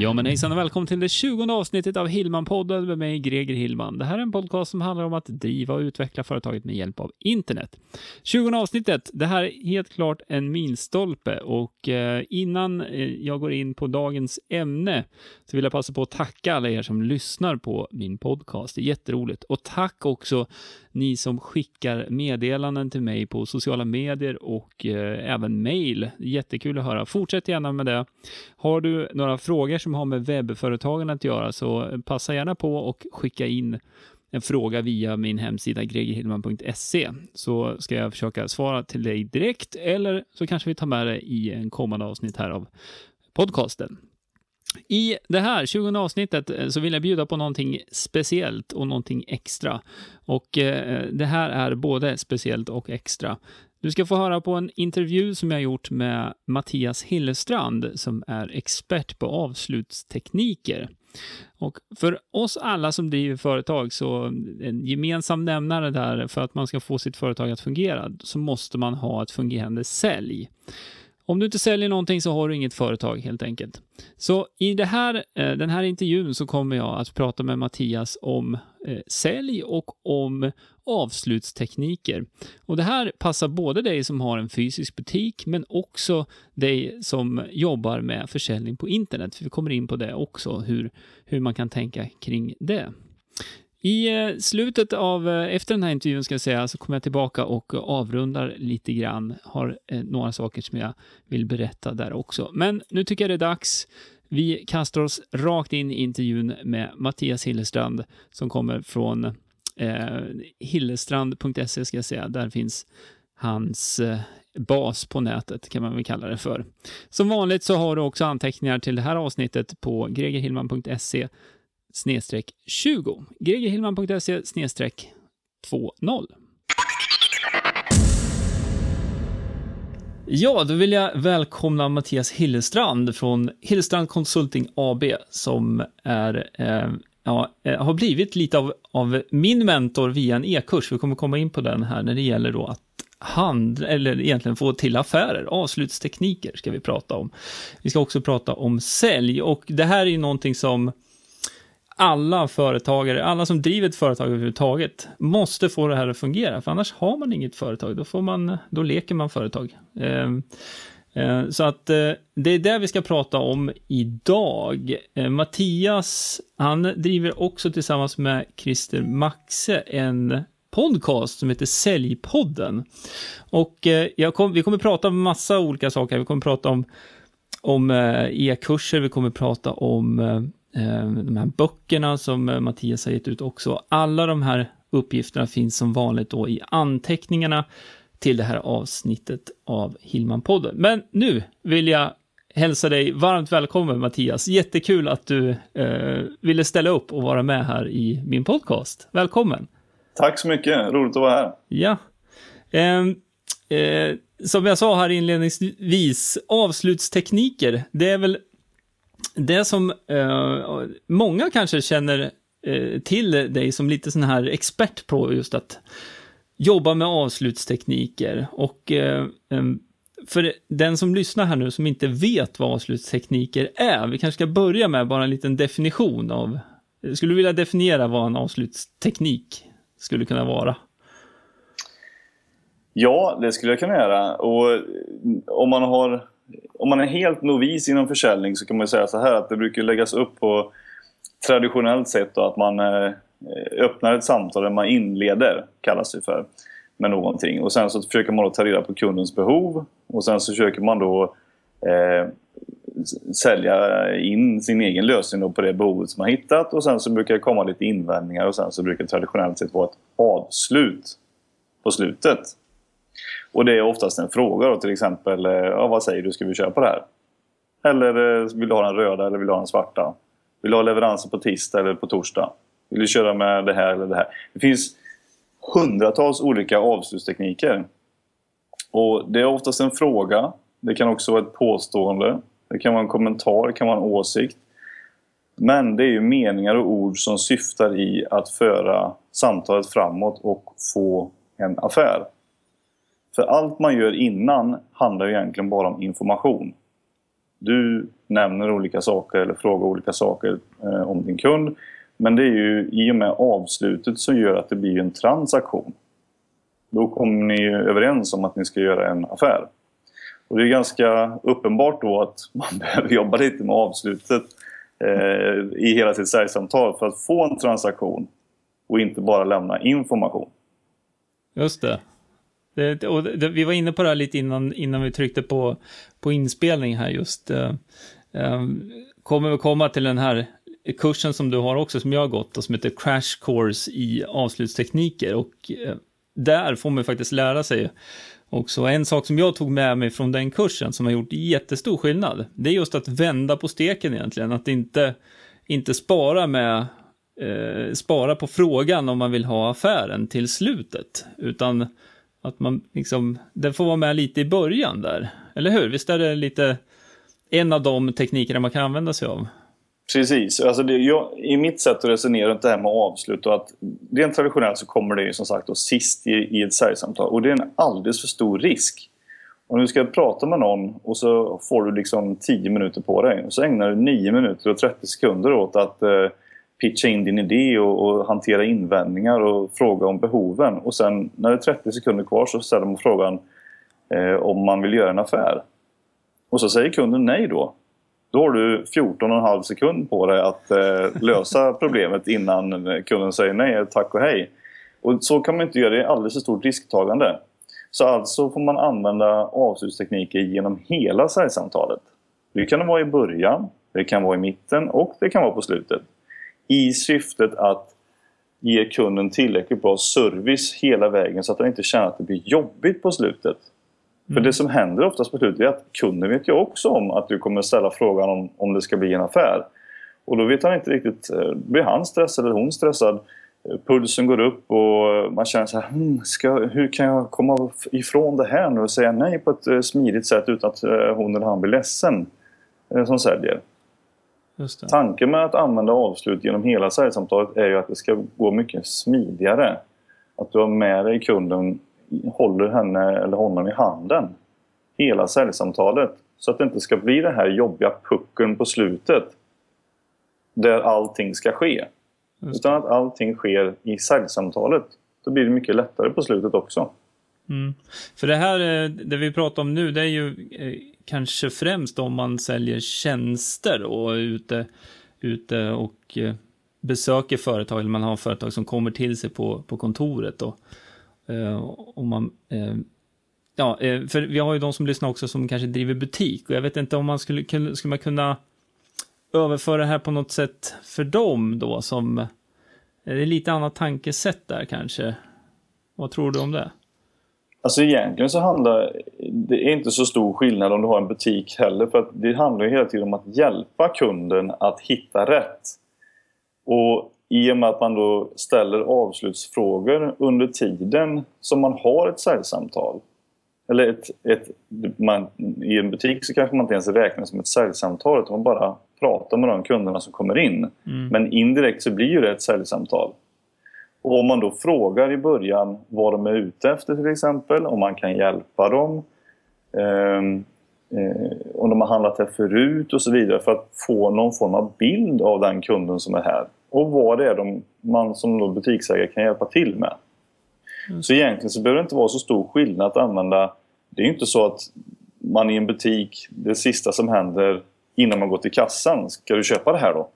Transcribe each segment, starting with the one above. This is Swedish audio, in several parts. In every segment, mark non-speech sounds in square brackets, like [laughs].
Ja men hejsan och välkommen till det 20 avsnittet av Hillman-podden med mig Greger Hillman. Det här är en podcast som handlar om att driva och utveckla företaget med hjälp av internet. 20 avsnittet, det här är helt klart en milstolpe och eh, innan eh, jag går in på dagens ämne så vill jag passa på att tacka alla er som lyssnar på min podcast. Det är jätteroligt och tack också ni som skickar meddelanden till mig på sociala medier och eh, även mail. Jättekul att höra. Fortsätt gärna med det. Har du några frågor som har med webbföretagen att göra så passa gärna på och skicka in en fråga via min hemsida gregerhillman.se så ska jag försöka svara till dig direkt eller så kanske vi tar med det i en kommande avsnitt här av podcasten. I det här 20 avsnittet eh, så vill jag bjuda på någonting speciellt och någonting extra. Och eh, det här är både speciellt och extra. Du ska få höra på en intervju som jag gjort med Mattias Hillestrand som är expert på avslutstekniker. Och för oss alla som driver företag så en gemensam nämnare där för att man ska få sitt företag att fungera så måste man ha ett fungerande sälj. Om du inte säljer någonting så har du inget företag helt enkelt. Så i det här, eh, den här intervjun så kommer jag att prata med Mattias om eh, sälj och om avslutstekniker. Och det här passar både dig som har en fysisk butik men också dig som jobbar med försäljning på internet. För vi kommer in på det också, hur, hur man kan tänka kring det. I eh, slutet av, eh, efter den här intervjun ska jag säga, så kommer jag tillbaka och avrundar lite grann. Har eh, några saker som jag vill berätta där också. Men nu tycker jag det är dags. Vi kastar oss rakt in i intervjun med Mattias Hillestrand som kommer från eh, hillestrand.se ska jag säga. Där finns hans eh, bas på nätet kan man väl kalla det för. Som vanligt så har du också anteckningar till det här avsnittet på gregerhillman.se snedstreck 20. gregerhillman.se snedstreck 20. Ja, då vill jag välkomna Mattias Hillestrand från Hillestrand Consulting AB som är, eh, ja, eh, har blivit lite av, av min mentor via en e-kurs. Vi kommer komma in på den här när det gäller då att handla, eller egentligen få till affärer. Avslutstekniker ska vi prata om. Vi ska också prata om sälj och det här är ju någonting som alla företagare, alla som driver ett företag överhuvudtaget, måste få det här att fungera, för annars har man inget företag, då, får man, då leker man företag. Eh, eh, så att eh, det är det vi ska prata om idag. Eh, Mattias, han driver också tillsammans med Christer Maxe en podcast som heter Säljpodden. Och eh, kom, vi kommer prata om massa olika saker. Vi kommer prata om, om eh, e-kurser, vi kommer prata om de här böckerna som eh, Mattias har gett ut också. Alla de här uppgifterna finns som vanligt då i anteckningarna till det här avsnittet av Hillman-podden. Men nu vill jag hälsa dig varmt välkommen Mattias. Jättekul att du eh, ville ställa upp och vara med här i min podcast. Välkommen! Tack så mycket, roligt att vara här. Ja. Eh, eh, som jag sa här inledningsvis, avslutstekniker, det är väl det som eh, många kanske känner eh, till dig som lite sån här expert på just att jobba med avslutstekniker och eh, för den som lyssnar här nu som inte vet vad avslutstekniker är, vi kanske ska börja med bara en liten definition av, eh, skulle du vilja definiera vad en avslutsteknik skulle kunna vara? Ja, det skulle jag kunna göra. Och om man har om man är helt novis inom försäljning så kan man säga så här att det brukar läggas upp på traditionellt sätt då, att man eh, öppnar ett samtal där man inleder, kallas det för, med någonting. Och sen så försöker man då ta reda på kundens behov och sen så försöker man då eh, sälja in sin egen lösning då på det behovet som man hittat och sen så brukar det komma lite invändningar och sen så brukar det traditionellt sett vara ett avslut på slutet. Och det är oftast en fråga då till exempel, eh, ja, vad säger du, ska vi köpa det här? Eller eh, vill du ha den röda eller vill du ha den svarta? Vill du ha leveranser på tisdag eller på torsdag? Vill du köra med det här eller det här? Det finns hundratals olika avslutstekniker. Och det är oftast en fråga Det kan också vara ett påstående. Det kan vara en kommentar, det kan vara en åsikt. Men det är ju meningar och ord som syftar i att föra samtalet framåt och få en affär. För allt man gör innan handlar egentligen bara om information. Du nämner olika saker eller frågar olika saker eh, om din kund. Men det är ju i och med avslutet som gör att det blir en transaktion. Då kommer ni överens om att ni ska göra en affär. Och det är ganska uppenbart då att [laughs] man behöver jobba lite med avslutet eh, i hela sitt säljsamtal för att få en transaktion och inte bara lämna information. Just det det och det, vi var inne på det här lite innan, innan vi tryckte på, på inspelning här just. Eh, eh kommer vi komma till den här kursen som du har också, som jag har gått och som heter Crash Course i avslutstekniker. Och eh, där får man faktiskt lära sig också. En sak som jag tog med mig från den kursen som har gjort jättestor skillnad, det är just att vända på steken egentligen. Att inte, inte spara med eh, spara på frågan om man vill ha affären till slutet, utan att man liksom, den får vara med lite i början där. Eller hur? Visst är det lite en av de teknikerna man kan använda sig av? Precis. Alltså det, jag, I mitt sätt att resonera runt det här med avslut och att rent traditionellt så kommer det ju som sagt då sist i, i ett säljsamtal och det är en alldeles för stor risk. Om du ska prata med någon och så får du liksom 10 minuter på dig och så ägnar du 9 minuter och 30 sekunder åt att eh, pitcha in din idé och, och, hantera invändningar och fråga om behoven. Och sen när det är 30 sekunder kvar så ställer man frågan eh, om man vill göra en affär. Och så säger kunden nej då. Då har du 14,5 sekund på dig att eh, lösa [laughs] problemet innan kunden säger nej, tack och hej. Och så kan man inte göra, det är alldeles för stort risktagande. Så alltså får man använda avslutstekniker genom hela säljsamtalet. Det kan vara i början, det kan vara i mitten och det kan vara på slutet. I syftet att ge kunden tillräckligt bra service hela vägen så att den inte känner att det blir jobbigt på slutet. För det mm. som händer oftast på slutet är att kunden vet ju också om att du kommer ställa frågan om, om det ska bli en affär. Och då vet han inte riktigt, eh, blir han stressad eller hon stressad? Eh, pulsen går upp och man känner så här, hm, ska, hur kan jag komma ifrån det här nu och säga nej på ett eh, smidigt sätt utan att hon eller han blir ledsen som säljer. Tanken med att använda avslut genom hela säljsamtalet är ju att det ska gå mycket smidigare. Att du har med dig kunden håller henne eller honom i handen hela säljsamtalet. Så att det inte ska bli den här jobbiga pucken på slutet där allting ska ske. Utan att allting sker i säljsamtalet. Då blir det mycket lättare på slutet också. Mm. För det här, eh, det vi pratar om nu, det är ju eh, kanske främst om man säljer tjänster och är ute, ute och eh, besöker företag, eller man har företag som kommer till sig på, på kontoret. Och, Eh, man, eh, ja, eh, för vi har ju de som lyssnar också som kanske driver butik och jag vet inte om man skulle, skulle man kunna överföra det här på något sätt för dem då som, eh, det är lite annat tankesätt där kanske? Vad tror du om det? Alltså egentligen så handlar det är inte så stor skillnad om du har en butik heller för att det handlar ju hela tiden om att hjälpa kunden att hitta rätt. Och i och med att man då ställer avslutsfrågor under tiden som man har ett säljsamtal. Eller ett, ett, man, I en butik så kanske man inte ens räknar som ett säljsamtal utan man bara pratar med de kunderna som kommer in. Mm. Men indirekt så blir det ett säljsamtal. Och om man då frågar i början vad de är ute efter till exempel, om man kan hjälpa dem. Eh, eh, om de har handlat här förut och så vidare för att få någon form av bild av den kunden som är här och vad det är de, man som butiksägare kan hjälpa till med. Mm. Så egentligen så behöver det inte vara så stor skillnad att använda... Det är inte så att man i en butik, det sista som händer innan man går till kassan, ska du köpa det här då?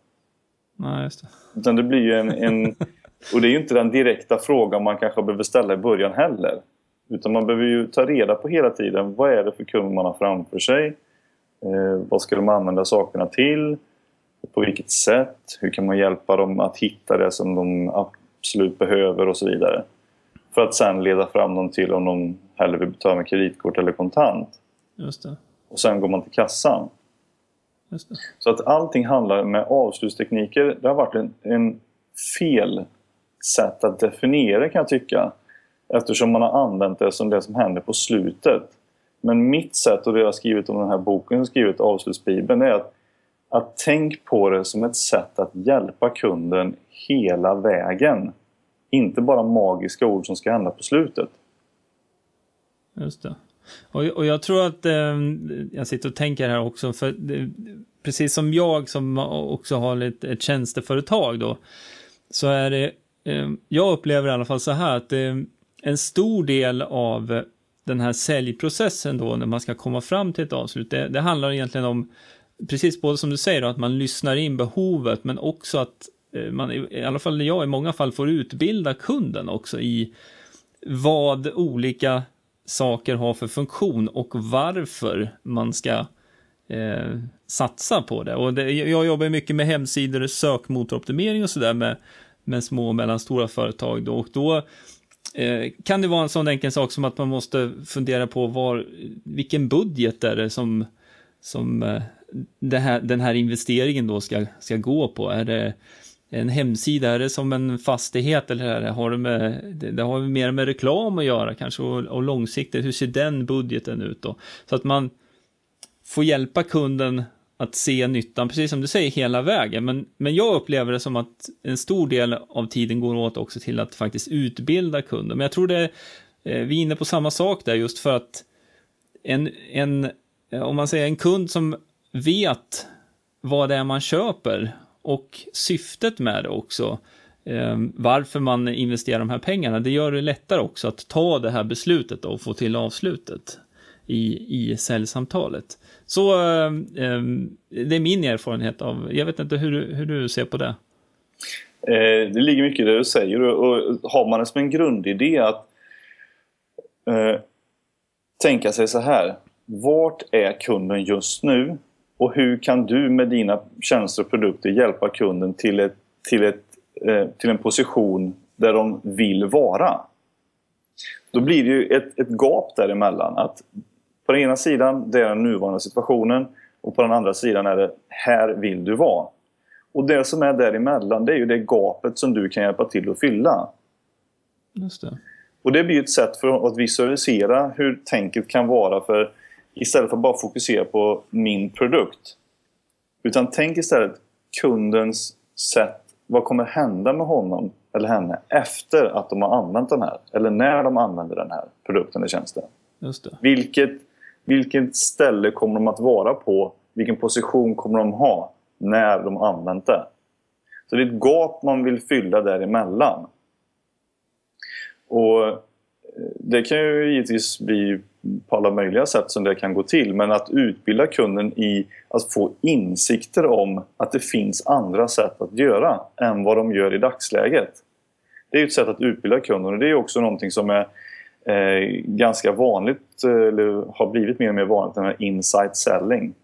Nej, just det. Utan det blir ju en, en... [laughs] och det är ju inte den direkta frågan man kanske behöver ställa i början heller. Utan man behöver ju ta reda på hela tiden, vad är det för kund man har framför sig? Eh, vad ska de använda sakerna till? På vilket sätt? Hur kan man hjälpa dem att hitta det som de absolut behöver och så vidare. För att sen leda fram dem till om de hellre vill betala med kreditkort eller kontant. Just det. Och sen går man till kassan. Så att allting handlar med avslutstekniker. Det har varit en, en fel sätt att definiera kan jag tycka. Eftersom man har använt det som det som händer på slutet. men mitt sätt och det jag har skrivit om den här boken, jag skrivit Avslutsbibeln, är att, att tänk på det som ett sätt att hjälpa kunden hela vägen. Inte bara magiska ord som ska hända på slutet. Just det. Och, och jag tror att, eh, jag sitter och tänker här också, för det, precis som jag som också har ett, ett tjänsteföretag då, så är det, Ehm, jag upplever i alla fall så här att ehm, en stor del av den här säljprocessen då, när man ska komma fram till ett avslut, det, det handlar egentligen om, precis både som du säger, då, att man lyssnar in behovet, men också att eh, man, i alla fall jag i många fall, får utbilda kunden också i vad olika saker har för funktion och varför man ska eh, satsa på det. Och det, jag jobbar mycket med hemsidor, sökmotoroptimering och sådär med, med små och mellanstora företag då, och då eh, kan det vara en sån enkel sak som att man måste fundera på var, vilken budget är det som, som eh, det här, den här investeringen då ska, ska gå på. Är det en hemsida, är det som en fastighet eller är det, har det, med, det har mer med reklam att göra kanske och, och långsiktigt, hur ser den budgeten ut då? Så att man får hjälpa kunden att se nyttan, precis som du säger, hela vägen. Men, men jag upplever det som att en stor del av tiden går åt också till att faktiskt utbilda kunden. Men jag tror det, eh, vi är inne på samma sak där just för att en, en, eh, om man säger en kund som vet vad det är man köper och syftet med det också, eh, varför man investerar de här pengarna, det gör det lättare också att ta det här beslutet och få till avslutet i, i säljsamtalet. Så eh, det är min erfarenhet av, jag vet inte hur, hur du ser på det? Eh, det ligger mycket i det du säger och har man det som en grundidé att eh, tänka sig så här. Vart är kunden just nu? Och hur kan du med dina tjänster och produkter hjälpa kunden till, ett, till, ett, eh, till en position där de vill vara? Då blir det ju ett, ett gap däremellan. Att på den ena sidan det är den nuvarande situationen och på den andra sidan är det här vill du vara. Och det som är däremellan det är ju det gapet som du kan hjälpa till att fylla. Just det. Och det blir ett sätt för att visualisera hur tänket kan vara för istället för att bara fokusera på min produkt. Utan tänk istället kundens sätt. Vad kommer hända med honom eller henne efter att de har använt den här? Eller när de använder den här produkten eller tjänsten. Just det. Vilket vilket ställe kommer de att vara på? Vilken position kommer de ha när de använt det? Så det är ett gap man vill fylla däremellan. Och eh, det kan ju givetvis bli på alla möjliga sätt som det kan gå till. Men att utbilda kunden i att få insikter om att det finns andra sätt att göra än vad de gör i dagsläget. Det är ett sätt att utbilda kunden och det är också någonting som är ganska vanligt, eh, eller har blivit mer och mer vanligt, den här insight selling.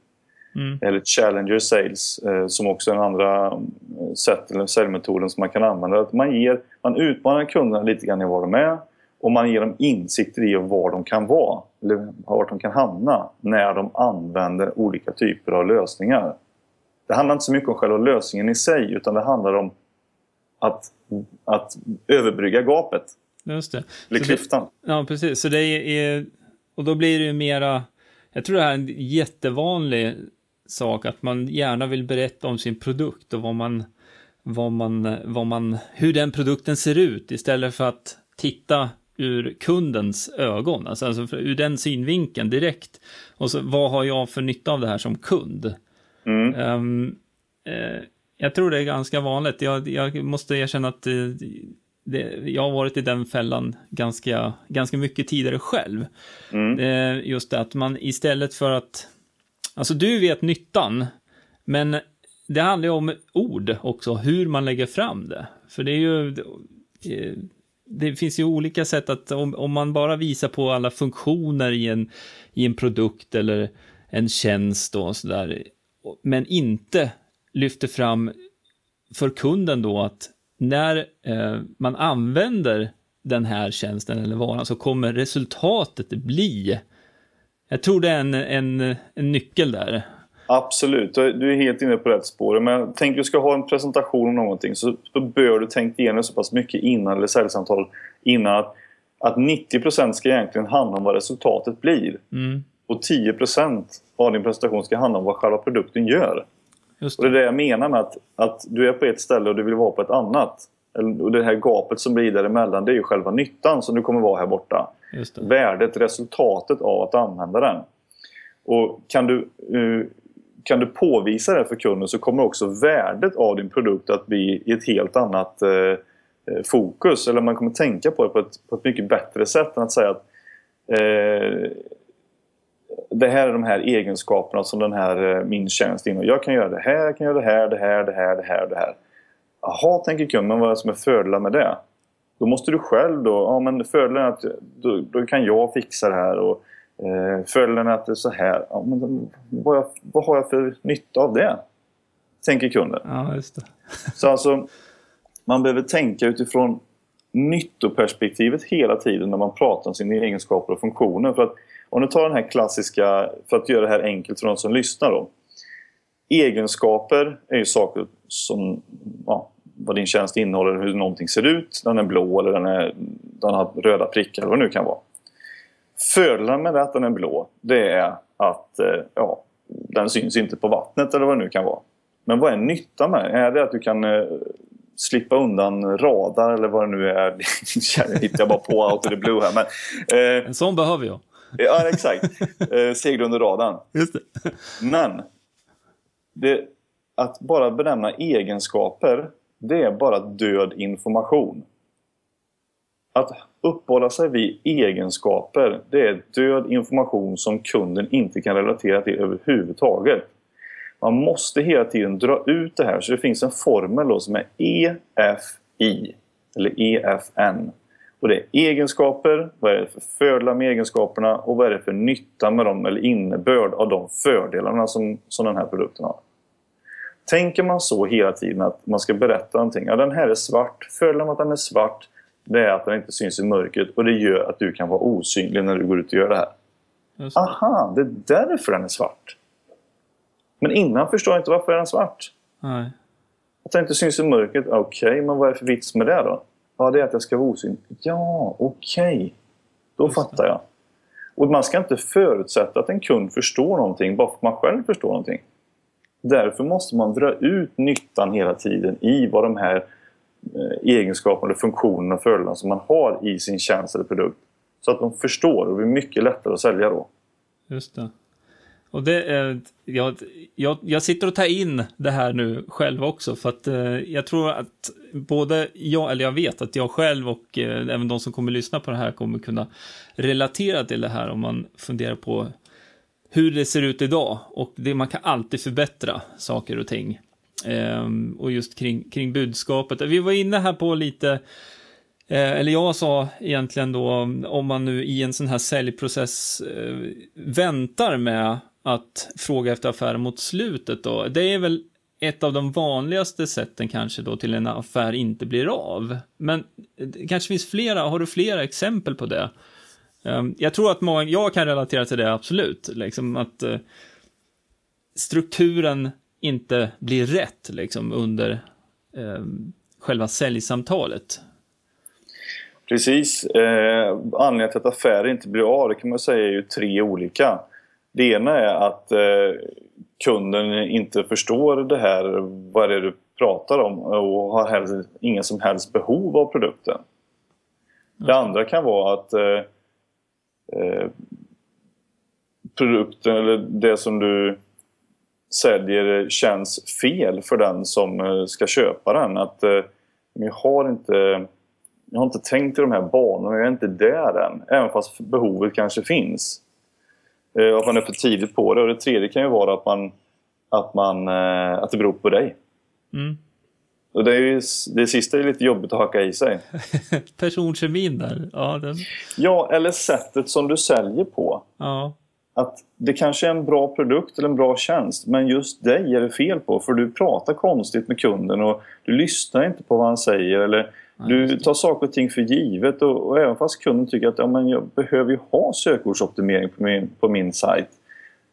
Mm. Eller challenger sales, eh, som också är den andra eh, sätt, eller säljmetoden som man kan använda. Att man, ger, man utmanar kunderna lite grann i vad de är och man ger dem insikter i var de kan vara, eller var de kan hamna när de använder olika typer av lösningar. Det handlar inte så mycket om själva lösningen i sig utan det handlar om att, att överbrygga gapet. Just det. Eller klyftan. Det, ja, precis. Så det är, och då blir det ju mera, jag tror det här är en jättevanlig sak, att man gärna vill berätta om sin produkt och vad man, vad man, vad man, hur den produkten ser ut istället för att titta ur kundens ögon, alltså, alltså ur den synvinkeln direkt. Och så vad har jag för nytta av det här som kund? Mm. Um, eh, jag tror det är ganska vanligt. Jag, jag måste erkänna att eh, det, jag har varit i den fällan ganska, ganska mycket tidigare själv. Mm. Eh, just det att man istället för att, alltså du vet nyttan, men det handlar ju om ord också, hur man lägger fram det. För det är ju, det, det finns ju olika sätt att, om, om, man bara visar på alla funktioner i en, i en produkt eller en tjänst och sådär, men inte lyfter fram för kunden då att när eh, man använder den här tjänsten eller varan så kommer resultatet bli. Jag tror det är en, en, en nyckel där. Absolut, du är helt inne på rätt spår. Men tänk du ska ha en presentation om någonting så, så bör du tänka igenom så pass mycket innan eller säljsamtal innan att att 90% ska egentligen handla om vad resultatet blir. Mm. Och 10% av din prestation ska handla om vad själva produkten gör. Just Och det det. är det jag menar med att, att du är på ett ställe och du vill vara på ett annat. Och det här gapet som blir däremellan, det är ju själva nyttan som du kommer vara här borta. Det. Värdet, resultatet av att använda den. Och kan du, eh, kan du påvisa det för kunden så kommer också värdet av din produkt att bli i ett helt annat eh, eh, fokus. Eller man kommer tänka på det på ett, på ett mycket bättre sätt än att säga att eh, det här är de här egenskaperna som den här eh, min tjänst innehåller. Jag kan göra det här, jag kan göra det här, det här, det här, det här, det här. Jaha, tänker kunden, vad är det som är fördelar med det? Då måste du själv då, ja men fördelen är att då, då kan jag fixa det här och eh, fördelen är att det är så här. Ja, men vad, jag, vad har jag för nytta av det? Tänker kunden. Ja, just det. Så alltså, man behöver tänka utifrån nyttoperspektivet hela tiden när man pratar om sina egenskaper och funktioner. För att, om du tar den här klassiska, för att göra det här enkelt för de som lyssnar då. Egenskaper är ju saker som, ja, vad din tjänst innehåller, hur någonting ser ut. Den är blå eller den, är, den har röda prickar eller vad det nu kan vara. Fördelen med att den är blå, det är att eh, ja, den syns inte på vattnet eller vad det nu kan vara. Men vad är nyttan med det? Är det att du kan eh, slippa undan radar eller vad det nu är? [laughs] Jag hittar jag bara på out of the blue här. Men, eh, En sån behöver jag ja, exakt. Eh, segla under radarn. Just det. Men det, att bara benämna egenskaper, det är bara död information. Att uppehålla sig vid egenskaper, det är död information som kunden inte kan relatera till överhuvudtaget. Man måste hela tiden dra ut det här, så det finns en formel som är EFI, eller EFN. Och det är egenskaper, vad är det för fördelar med egenskaperna och vad är det för nytta med dem eller innebörd av de fördelarna som, som den här produkten har. Tänker man så hela tiden att man ska berätta någonting. Ja, den här är svart. Fördelen med att den är svart det är att den inte syns i mörkret och det gör att du kan vara osynlig när du går ut och gör det här. Det. Aha, det är därför den är svart. Men innan förstår jag inte varför är den svart. Nej. Att den inte syns i mörkret, okej, men vad är det för vits med det då? Ja, det är att jag ska vara osynlig. Ja, okej. Då Just fattar jag. Och man ska inte förutsätta att en kund förstår någonting bara för att man själv förstår någonting. Därför måste man dra ut nyttan hela tiden i vad de här eh, egenskaperna, funktionerna och fördelarna som man har i sin tjänst eller produkt. Så att de förstår och det blir mycket lättare att sälja då. Just det. Och det är, jag, jag, jag sitter och tar in det här nu själv också, för att eh, jag tror att både jag, eller jag vet att jag själv och eh, även de som kommer lyssna på det här kommer kunna relatera till det här om man funderar på hur det ser ut idag. Och det, man kan alltid förbättra saker och ting. Eh, och just kring, kring budskapet. Vi var inne här på lite eh, eller jag sa egentligen då, om man nu i en sån här säljprocess eh, väntar med att fråga efter affärer mot slutet då. Det är väl ett av de vanligaste sätten kanske då till en affär inte blir av. Men det kanske finns flera, har du flera exempel på det? Ehm, jag tror att många, jag kan relatera till det absolut, liksom att eh, strukturen inte blir rätt liksom under ehm, själva säljsamtalet. Precis. Eh, anledningen till att affärer inte blir av det kan man säga är ju tre olika. Det ena är att eh, kunden inte förstår det här, vad det är du pratar om och har helst, ingen som helst behov av produkten. Det andra kan vara att eh, eh, produkten eller det som du säljer känns fel för den som eh, ska köpa den. Att eh, jag har inte jag har inte tänkt i de här banorna, jag är inte där än. Även fast behovet kanske finns. Eh, att man är för tidigt på det. Och det tredje kan ju vara att, man, att, man, eh, att det beror på dig. Mm. Och det, är ju, det sista är lite jobbigt att hacka i sig. [laughs] Personkemin där, ja, den, Ja, eller sättet som du säljer på. ja, Att det kanske är en bra produkt eller en bra tjänst, men just dig är det fel på. För du pratar konstigt med kunden och du lyssnar inte på vad han säger. Eller du tar saker och ting för givet. Och, och även fast kunden tycker att ja, men jag behöver ju ha sökordsoptimering på min, på min sajt.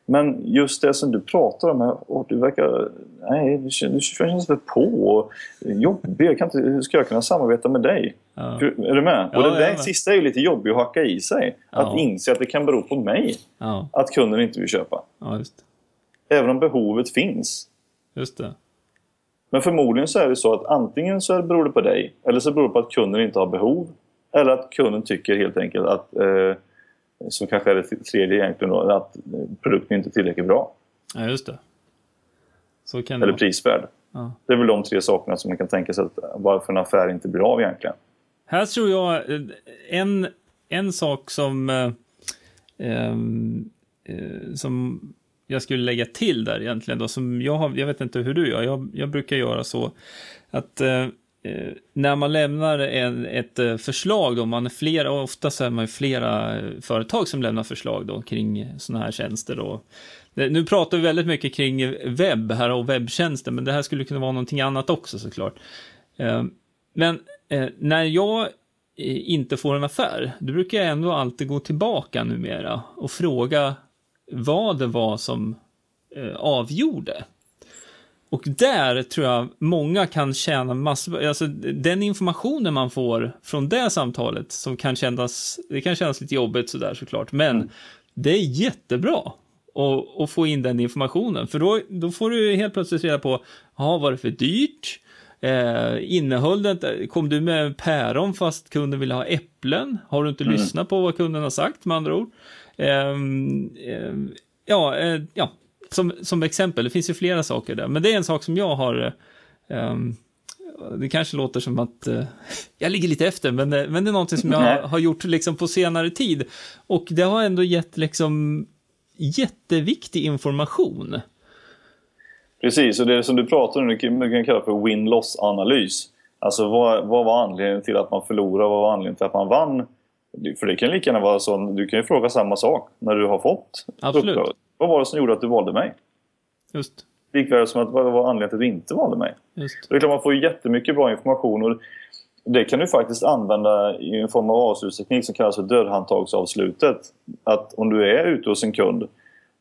Men just det som du pratar om här, åh, du verkar... Nej, du känns, du känns väl på och jobbig. Jag kan inte, hur ska jag kunna samarbeta med dig? Ja. Är du med? Ja, och det där sista är ju lite jobbigt att hacka i sig. Ja. Att inse att det kan bero på mig att kunden inte vill köpa. Även om behovet finns. just det. Men förmodligen så är det så att antingen så beror det på dig eller så beror det på att kunden inte har behov. Eller att kunden tycker helt enkelt att, eh, som kanske är det tredje egentligen då, att eh, produkten inte är tillräckligt bra. Ja, just det. Så kan det Eller vara. prisvärd. Ja. Det är väl de tre sakerna som man kan tänka sig att varför en affär inte blir av egentligen. Här tror jag eh, en, en sak som, eh, eh, som jag skulle lägga till där egentligen då, som jag har, jag vet inte hur du gör, jag, jag brukar göra så att eh, eh när man lämnar en, ett eh, förslag då, man är flera, och ofta så är man ju flera eh, företag som lämnar förslag då kring sådana här tjänster då. Det, nu pratar vi väldigt mycket kring webb här och webbtjänster, men det här skulle kunna vara någonting annat också såklart. Eh, men eh, när jag inte får en affär, då brukar jag ändå alltid gå tillbaka numera och fråga vad det var som eh, avgjorde. Och där tror jag många kan tjäna massor, alltså den informationen man får från det samtalet som kan kännas, det kan kännas lite jobbigt sådär såklart, men det är jättebra att, att få in den informationen, för då, då får du helt plötsligt reda på, ja, var det för dyrt? Eh, innehöll det, kom du med päron fast kunden ville ha äpplen? Har du inte lyssnat på vad kunden har sagt med andra ord? Ehm, ehm, ja, eh, ja som, som exempel, det finns ju flera saker där, men det är en sak som jag har ehm, det kanske låter som att eh, [laughs] jag ligger lite efter, men, det- men det är någonting som jag Nej. har gjort liksom på senare tid. Och det har ändå gett liksom jätteviktig information. Precis, och det som du pratar om, det kan kalla för win-loss-analys. Alltså vad, vad var anledningen till att man förlorade, vad var anledningen till att man vann? För det kan lika gärna vara så, du kan ju fråga samma sak när du har fått Absolut. uppdraget. Vad var det som gjorde att du valde mig? Just, Likväl som att vad var anledningen till att du inte valde mig? just. Det är klart man får ju jättemycket bra information och det kan du faktiskt använda i en form av avslutsteknik som kallas för dörrhandtagsavslutet. Att om du är ute hos en kund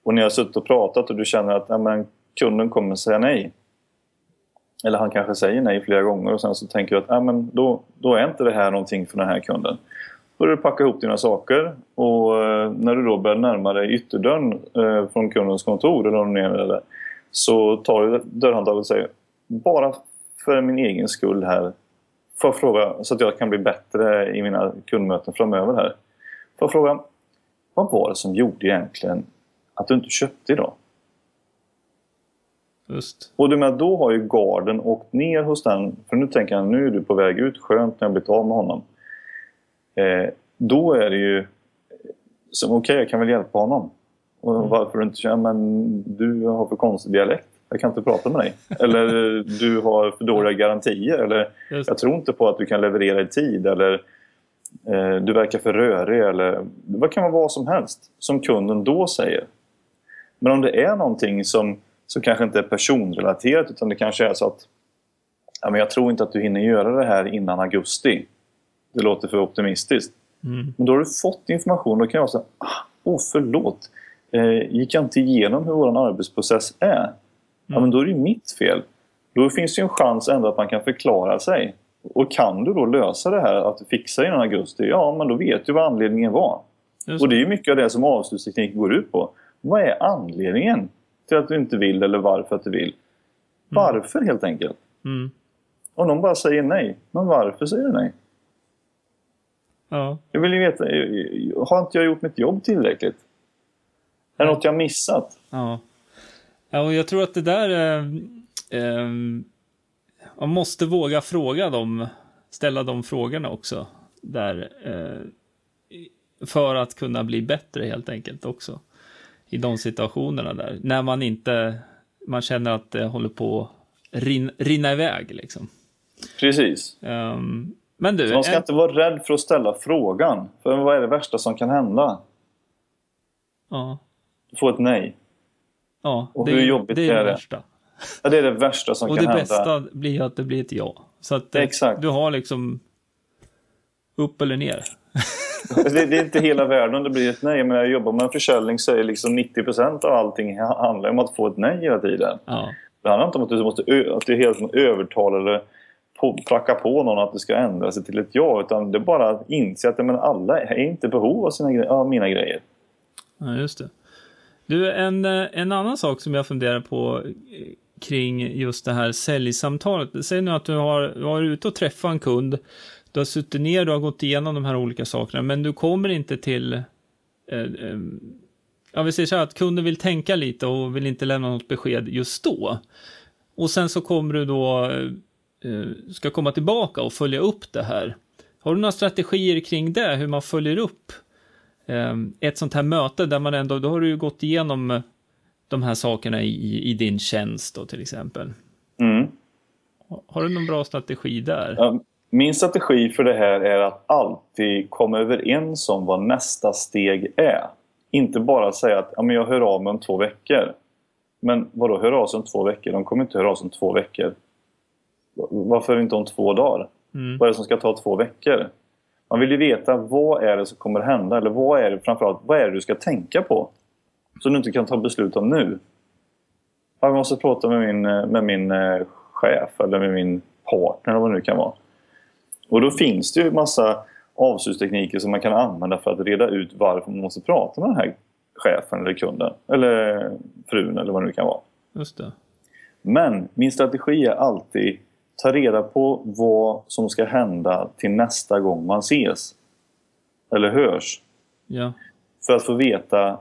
och ni har suttit och pratat och du känner att ja, men, kunden kommer säga nej. Eller han kanske säger nej flera gånger och sen så tänker du att ja, men, då, då är inte det här någonting för den här kunden. Börjar du packa ihop dina saker och eh, när du då börjar närma dig ytterdörren eh, från kundens kontor eller är eller så tar du dörrhandtaget och säger bara för min egen skull här får jag fråga så att jag kan bli bättre i mina kundmöten framöver här. Får jag fråga vad var det som gjorde egentligen att du inte köpte idag? Just. Och du med, då har ju garden åkt ner hos den. För nu tänker han, nu är du på väg ut. Skönt när jag blivit av med honom. Eh, då är det ju som okej, jag kan väl hjälpa honom. Och Mm. varför inte känner, men du har för konstig dialekt. Jag kan inte prata med dig. Eller du har för dåliga garantier. Eller jag tror inte på att du kan leverera i tid. Eller eh, du verkar för rörig. Eller vad kan vara vad som helst. Som kunden då säger. Men om det är någonting som, som kanske inte är personrelaterat utan det kanske är så att ja, men jag tror inte att du hinner göra det här innan augusti. Det låter för optimistiskt. Mm. Men då har du fått information. Då kan jag säga, ah, åh förlåt. Eh, gick jag inte igenom hur vår arbetsprocess är? Ja, men då är det ju mitt fel. Då finns det ju en chans ändå att man kan förklara sig. Och kan du då lösa det här, att fixa innan augusti, ja men då vet du vad anledningen var. Just. Och det är ju mycket av det som avslutsteknik går ut på. Vad är anledningen till att du inte vill eller varför att du vill? Varför helt enkelt? Mm. Om någon bara säger nej, men varför säger du nej? Ja. Jag vill ju veta, har inte jag gjort mitt jobb tillräckligt? Är det något jag missat? Ja. ja, och jag tror att det där... Eh, eh, man måste våga fråga dem, ställa de frågorna också. Där, eh, för att kunna bli bättre helt enkelt också. I de situationerna där. När man inte, man känner att det håller på att rin, rinna iväg liksom. Precis. Ehm, men du, Så man ska en- inte vara rädd för att ställa frågan. För vad är det värsta som kan hända? ja, Du får ett nej. ja, Och det, hur jobbigt det är är det det? värsta. Ja, det är det värsta som Och kan det hända. bästa blir att det blir ett ja. Så att eh, Exakt. du har liksom upp eller ner. [laughs] det, det, är inte hela världen det blir ett nej. Men jag jobbar med försäljning så är liksom 90% av allting handlar om att få ett nej hela tiden. Ja. Det handlar inte om att du måste att du helt övertala eller på, pracka på någon att det ska ändra sig till ett ja. Utan det är bara att inse att men alla är inte behov av, sina, av mina grejer. Ja, just det. Du, en, eh, en annan sak som jag funderar på eh, kring just det här säljsamtalet. Säg nu att du har varit ute och träffat en kund. Du har suttit ner, du har gått igenom de här olika sakerna, men du kommer inte till eh, eh, ja, vi säger så här att kunden vill tänka lite och vill inte lämna något besked just då. Och sen så kommer du då, eh, ska komma tillbaka och följa upp det här. Har du några strategier kring det, hur man följer upp eh, ett sånt här möte där man ändå, då har du ju gått igenom de här sakerna i, i din tjänst då till exempel. Mm. Har du någon bra strategi där? Min strategi för det här är att alltid komma överens om vad nästa steg är. Inte bara säga att ja, men jag hör av mig om två veckor. Men vadå, hör av sig om två veckor? De kommer inte höra av sig om två veckor. Varför inte om två dagar? Mm. Vad är det som ska ta två veckor? Man vill ju veta vad är det som kommer hända eller vad är det framförallt vad är det du ska tänka på? Som du inte kan ta beslut om nu. Jag måste prata med min, med min eh, chef eller med min partner eller vad det nu kan vara. Och då finns det ju massa avslutstekniker som man kan använda för att reda ut varför man måste prata med den här chefen eller kunden. Eller frun eller vad det nu kan vara. Just det. Men min strategi är alltid ta reda på vad som ska hända till nästa gång man ses. Eller hörs. Ja. För att få veta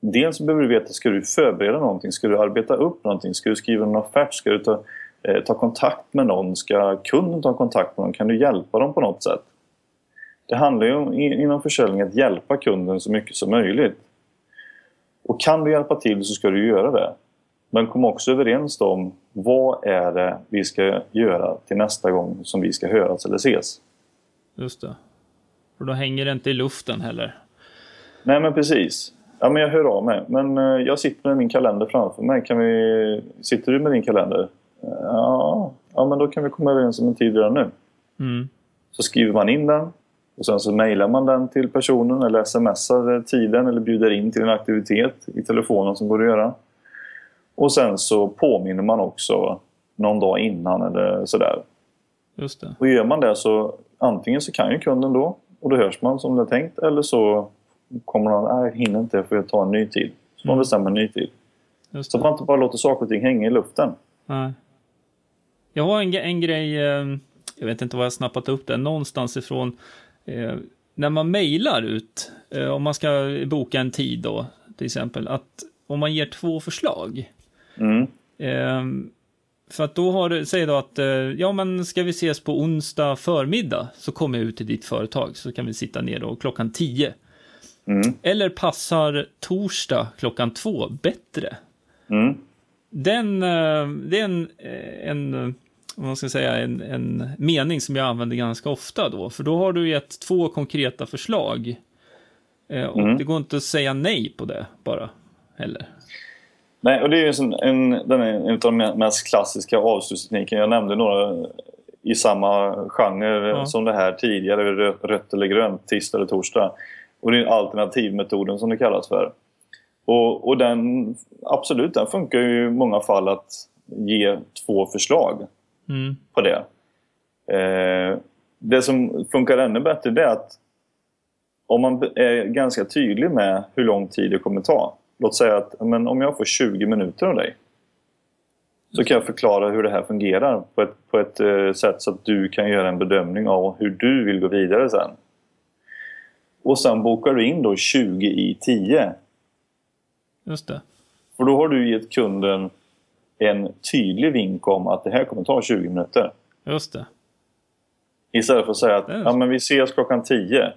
Dels behöver du veta, ska du förbereda någonting? Ska du arbeta upp någonting? Ska du skriva en offert? Ska du ta, eh, ta kontakt med någon? Ska kunden ta kontakt med någon? Kan du hjälpa dem på något sätt? Det handlar ju om, inom försäljning att hjälpa kunden så mycket som möjligt. Och kan du hjälpa till så ska du göra det. Men kom också överens om vad är det vi ska göra till nästa gång som vi ska höras eller ses. Just det. För då hänger det inte i luften heller. Nej men precis. Ja men jag hör av mig. Men eh, jag sitter med min kalender framför mig. Kan vi... Sitter du med din kalender? Ja, ja men då kan vi komma överens om en tid redan nu. Mm. Så skriver man in den och sen så mejlar man den till personen eller smsar tiden eller bjuder in till en aktivitet i telefonen som går att göra. Och sen så påminner man också någon dag innan eller sådär. Just det. Och gör man det så antingen så kan ju kunden då och då hörs man som det är tänkt eller så kommer någon, nej jag hinner inte, jag får ta en ny tid. Så man mm. bestämmer en ny tid. Så man inte bara låter saker och ting hänga i luften. Nej. Jag har en, en grej, ehm, jag vet inte var jag snappat upp det, någonstans ifrån eh, när man mejlar ut, eh, om man ska boka en tid då, till exempel, att om man ger två förslag. Mm. Eh, för att då har du, säg då att, eh, ja men ska vi ses på onsdag förmiddag, så kommer jag ut till ditt företag, så kan vi sitta ner då klockan tio. Mm. Eller passar torsdag klockan två bättre? Mm. Den, eh, det är en, eh, en vad man ska säga, en, en mening som jag använder ganska ofta då. För då har du gett två konkreta förslag. Eh, och mm. det går inte att säga nej på det bara, heller. Nej, och det är ju en, en, den är en av de mest klassiska avslutstekniken. Jag nämnde några i samma genre ja. som det här tidigare, rött eller grönt, tisdag eller torsdag. Och det är alternativmetoden som det kallas för. Och, och den, absolut, den funkar ju i många fall att ge två förslag mm. på det. Eh, det som funkar ännu bättre det är att om man är ganska tydlig med hur lång tid det kommer ta. Låt säga att men om jag får 20 minuter av dig så kan jag förklara hur det här fungerar på ett, på ett eh, sätt så att du kan göra en bedömning av hur du vill gå vidare sen. Och sen bokar du in då 20 i 10. Just det. För då har du gett kunden en tydlig vink om att det här kommer ta 20 minuter. Just det. Istället för att säga att ja, men vi ses klockan 10.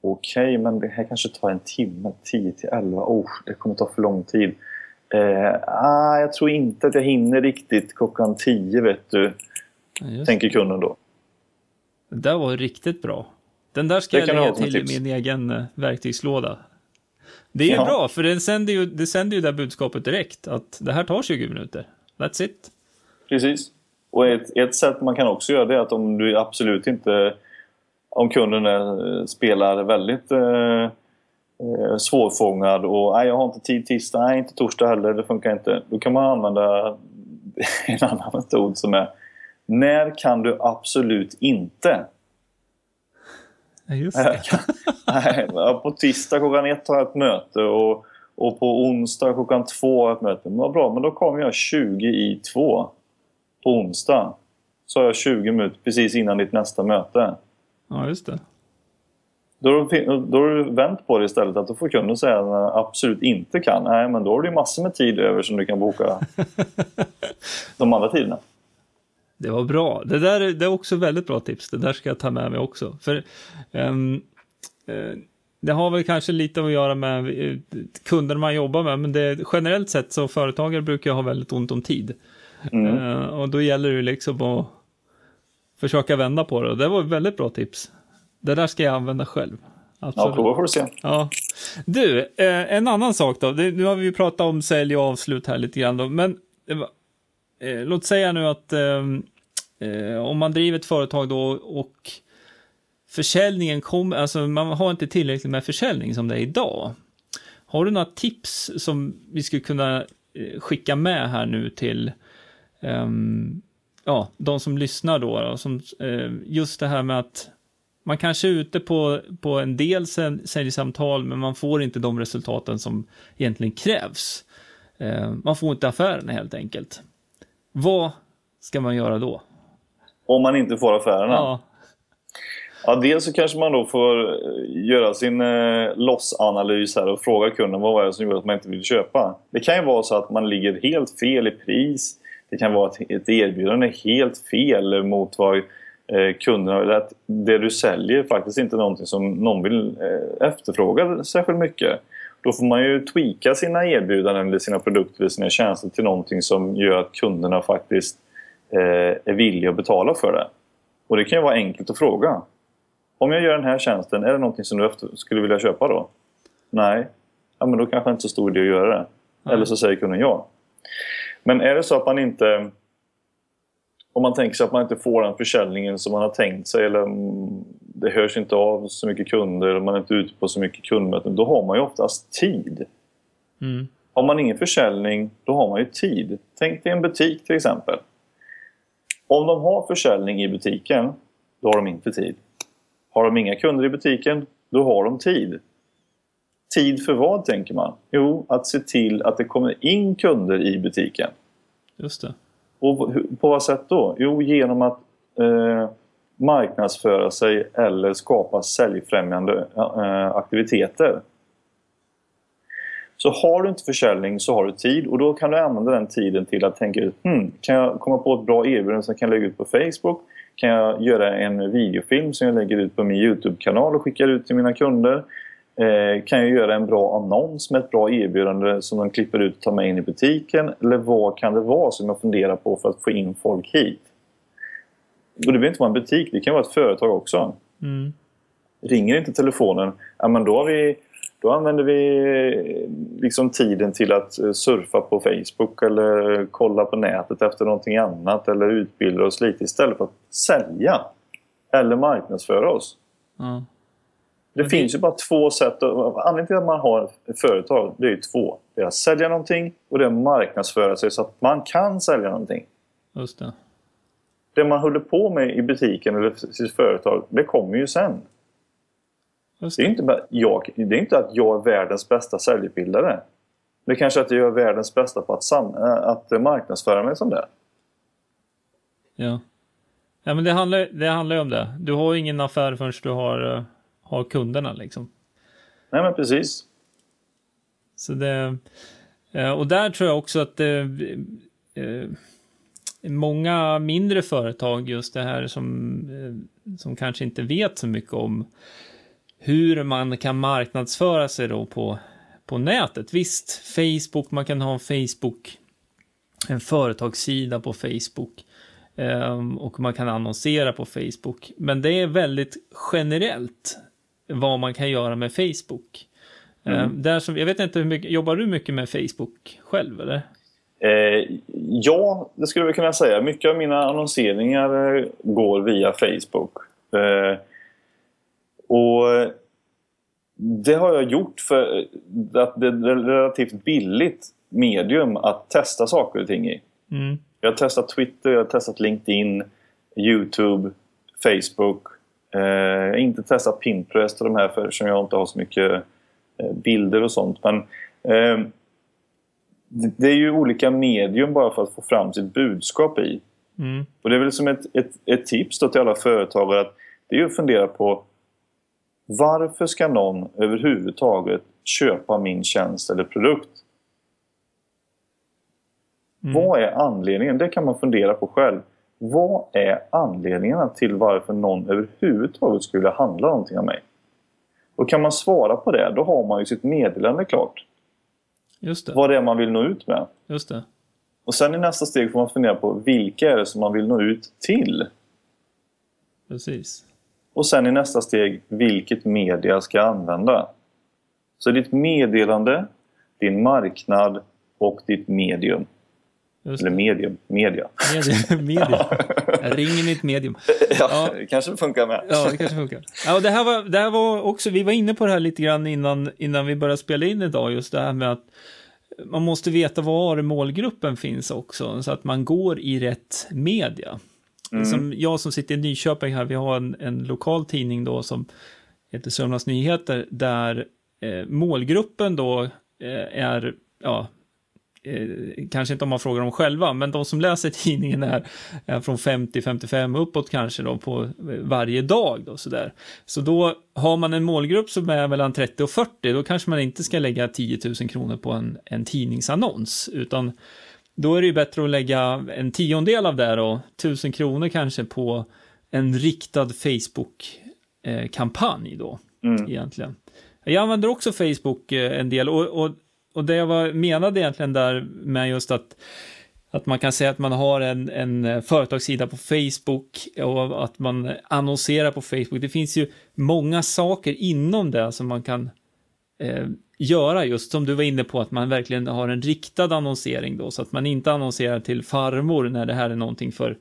Okej, okay, men det här kanske tar en timme. 10 till 11. Oh, det kommer ta för lång tid. Eh, ah, jag tror inte att jag hinner riktigt klockan 10, vet du. Ja, tänker kunden då. Det där var riktigt bra. Den där ska det jag lägga till i min egen eh, verktygslåda. Det är ja. bra, för det sänder ju, det sänder ju det budskapet direkt, att det här tar 20 minuter. That's it. Precis. Och ett, ett sätt man kan också göra det är att om du absolut inte om kunden är, spelar väldigt eh, eh, svårfångad och nej, jag har inte tid tisdag, nej inte torsdag heller, det funkar inte. Då kan man använda [laughs] en annan metod som är När kan du absolut inte? Just det. [laughs] nej, på tisdag klockan ett har jag ett möte och, och på onsdag klockan två har jag ett möte. Men vad bra, men då kommer jag 20 i två på onsdag. Så har jag 20 minuter precis innan ditt nästa möte. Ja, just det. Då har, du, då har du vänt på det istället. Att då får kunden säga att man absolut inte kan. Nej, men då har du massor med tid över som du kan boka [laughs] de andra tiderna. Det var bra. Det där är, det är också väldigt bra tips. Det där ska jag ta med mig också. För um, uh, det har väl kanske lite att göra med uh, kunder man jobbar med, men det, generellt sett så företagare brukar ha väldigt ont om tid. Mm. Uh, och då gäller det liksom att försöka vända på det. Det var ett väldigt bra tips. Det där ska jag använda själv. Absolut. Ja, prova får du se. Ja. Du, eh, en annan sak då. Det, nu har vi pratat om sälj och avslut här lite grann då, men eh, låt säga nu att eh, eh, om man driver ett företag då och försäljningen kommer, alltså man har inte tillräckligt med försäljning som det är idag. Har du några tips som vi skulle kunna eh, skicka med här nu till um, ja, de som lyssnar då, då som, eh, just det här med att man kanske är ute på, på en del säljsamtal, men man får inte de resultaten som egentligen krävs. Eh, man får inte affärerna helt enkelt. Vad ska man göra då? Om man inte får affärerna? Ja. Ja, dels så kanske man då får eh, göra sin eh, lossanalys här och fråga kunden vad var det som gjorde att man inte ville köpa. Det kan ju vara så att man ligger helt fel i pris det kan vara ett erbjudande helt fel mot vad eh, kunderna eller att det du säljer faktiskt inte är någonting som någon vill eh, efterfråga särskilt mycket. Då får man ju tweaka sina erbjudanden eller sina produkter eller sina tjänster till någonting som gör att kunderna faktiskt eh, är villiga att betala för det. Och det kan ju vara enkelt att fråga. Om jag gör den här tjänsten, är det någonting som du skulle vilja köpa då? Nej. Ja, men då kanske inte är så stor idé att göra det. Mm. Eller så säger kunden ja. Men är det så att man inte... Om man tänker sig att man inte får den försäljningen som man har tänkt sig eller det hörs inte av så mycket kunder och man är inte ute på så mycket kundmöten. Då har man ju oftast tid. Mm. Har man ingen försäljning, då har man ju tid. Tänk dig en butik till exempel. Om de har försäljning i butiken, då har de inte tid. Har de inga kunder i butiken, då har de tid. Tid för vad tänker man? Jo, att se till att det kommer in kunder i butiken. Just det. Och på vad sätt då? Jo, genom att eh, marknadsföra sig eller skapa säljfrämjande eh, aktiviteter. Så har du inte försäljning så har du tid och då kan du använda den tiden till att tänka ut hmm, kan jag komma på ett bra erbjudande som jag kan lägga ut på Facebook? Kan jag göra en videofilm som jag lägger ut på min Youtube-kanal och skickar ut till mina kunder? Eh, kan jag göra en bra annons med ett bra erbjudande som de klipper ut och tar med in i butiken? Eller vad kan det vara som jag funderar på för att få in folk hit? Och det behöver inte vara en butik, det kan vara ett företag också. Mm. Ringer inte telefonen, ja, men då, vi, då använder vi liksom tiden till att surfa på Facebook eller kolla på nätet efter någonting annat eller utbilda oss lite istället för att sälja eller marknadsföra oss. Mm. Det mm. finns ju bara två sätt. Anledningen till att man har ett företag det är ju två. Det är att sälja någonting och det är att marknadsföra sig så att man kan sälja någonting. Just det. Det man håller på med i butiken eller sitt företag, det kommer ju sen. Det. det. är inte bara jag, det är inte att jag är världens bästa säljutbildare. Det är kanske att jag är världens bästa på att, sam, att marknadsföra mig som det. Ja. Ja men det handlar, det handlar ju om det. Du har ju ingen affär förrän du har eh, har kunderna liksom. Nej men precis. Så det, eh, och där tror jag också att det, eh, många mindre företag, just det här som, eh, som kanske inte vet så mycket om hur man kan marknadsföra sig då på, på nätet. Visst, Facebook, man kan ha en Facebook, en företagssida på Facebook och man kan annonsera på Facebook. Men det är väldigt generellt vad man kan göra med Facebook. Mm. Uh, där som, jag vet inte hur mycket, jobbar du mycket med Facebook själv eller? Eh, ja, det skulle vi kunna säga. Mycket av mina annonseringar eh, går via Facebook. Eh, det har jag gjort för att det är ett relativt billigt medium att testa saker och ting i. Mm. Jag har testat Twitter, jag har testat LinkedIn, Youtube, Facebook. Eh, jag har inte testat Pinterest och de här för eftersom jag inte har så mycket eh, bilder och sånt. Men eh, det, är ju olika medium bara för att få fram sitt budskap i. Mm. Och det är väl som ett, ett, ett tips till alla företagare att det är att fundera på varför ska någon överhuvudtaget köpa min tjänst eller produkt? Mm. Vad är anledningen? Det kan man fundera på själv. Vad är anledningarna till varför någon överhuvudtaget skulle handla någonting av mig? Och kan man svara på det, då har man ju sitt meddelande klart. Just det. Vad det är man vill nå ut med. Just det. Och sen i nästa steg får man fundera på vilka är det som man vill nå ut till? Precis. Och sen i nästa steg, vilket media ska jag använda? Så ditt meddelande, din marknad och ditt medium. Just Eller medium, media. Medium. [laughs] medium. Jag ringer mitt medium. [laughs] Ja, det kanske funkar med. Ja, det kanske funkar. Ja, det här var, det här var också, vi var inne på det här lite grann innan, innan vi började spela in idag, just det här med att man måste veta var målgruppen finns också, så att man går i rätt media. Som jag som sitter i Nyköping här, vi har en, en lokal tidning då som heter Sörmlands Nyheter, där eh, målgruppen då eh, är, ja, kanske inte om man frågar dem själva, men de som läser tidningen är, är från 50-55 uppåt kanske då på eh, varje dag då sådär. Så då har man en målgrupp som är mellan 30 och 40, då kanske man inte ska lägga 10 000 kronor på en, en tidningsannons, utan då är det ju bättre att lägga en tiondel av det då, 1000 kronor kanske på en riktad Facebook-kampanj då, Mm. egentligen. Jag använder också Facebook eh, en del och, och, och det jag var, menade egentligen där med just att att man kan säga att man har en, en företagssida på Facebook och att man annonserar på Facebook. Det finns ju många saker inom det som man kan eh, göra just som du var inne på att man verkligen har en riktad annonsering då så att man inte annonserar till farmor när det här är någonting för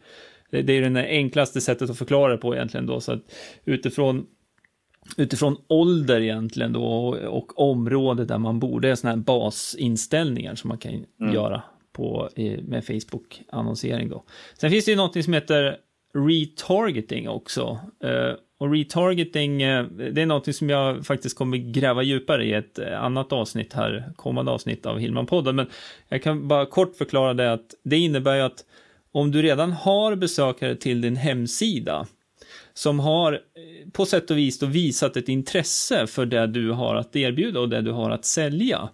det det är ju det enklaste sättet att förklara det på egentligen då så att utifrån utifrån ålder egentligen då och, och område där man bor. Det är sådana här basinställningar som man kan göra på, med Facebook-annonsering då. Sen finns det ju någonting som heter retargeting också. Eh, och retargeting, eh, det är någonting som jag faktiskt kommer gräva djupare i ett eh, annat avsnitt här, kommande avsnitt av Hillman-podden. Men jag kan bara kort förklara det att det innebär ju att om du redan har besökare till din hemsida som har eh, på sätt och vis då visat ett intresse för det du har att erbjuda och det du har att sälja.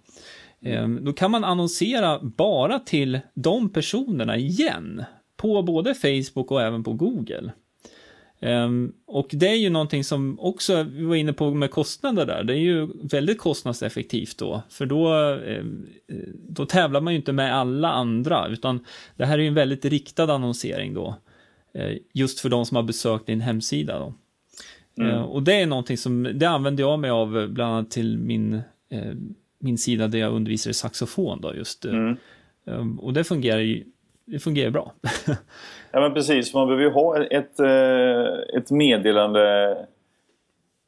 Ehm, då kan man annonsera bara till de personerna igen på både Facebook och även på Google. Ehm, och det är ju någonting som också vi var inne på med kostnader där. Det är ju väldigt kostnadseffektivt då, för då, ehm, eh, då tävlar man ju inte med alla andra, utan det här är ju en väldigt riktad annonsering då eh, Just för de som har besökt din hemsida då. Eh, Och det är någonting som, det använder jag mig av eh, bland annat till min, min sida där jag undervisar i saxofon då just. Mm. Ehm, Och det fungerar ju, det fungerar bra. [laughs] Ja men precis, man behöver ju ha ett, ett meddelande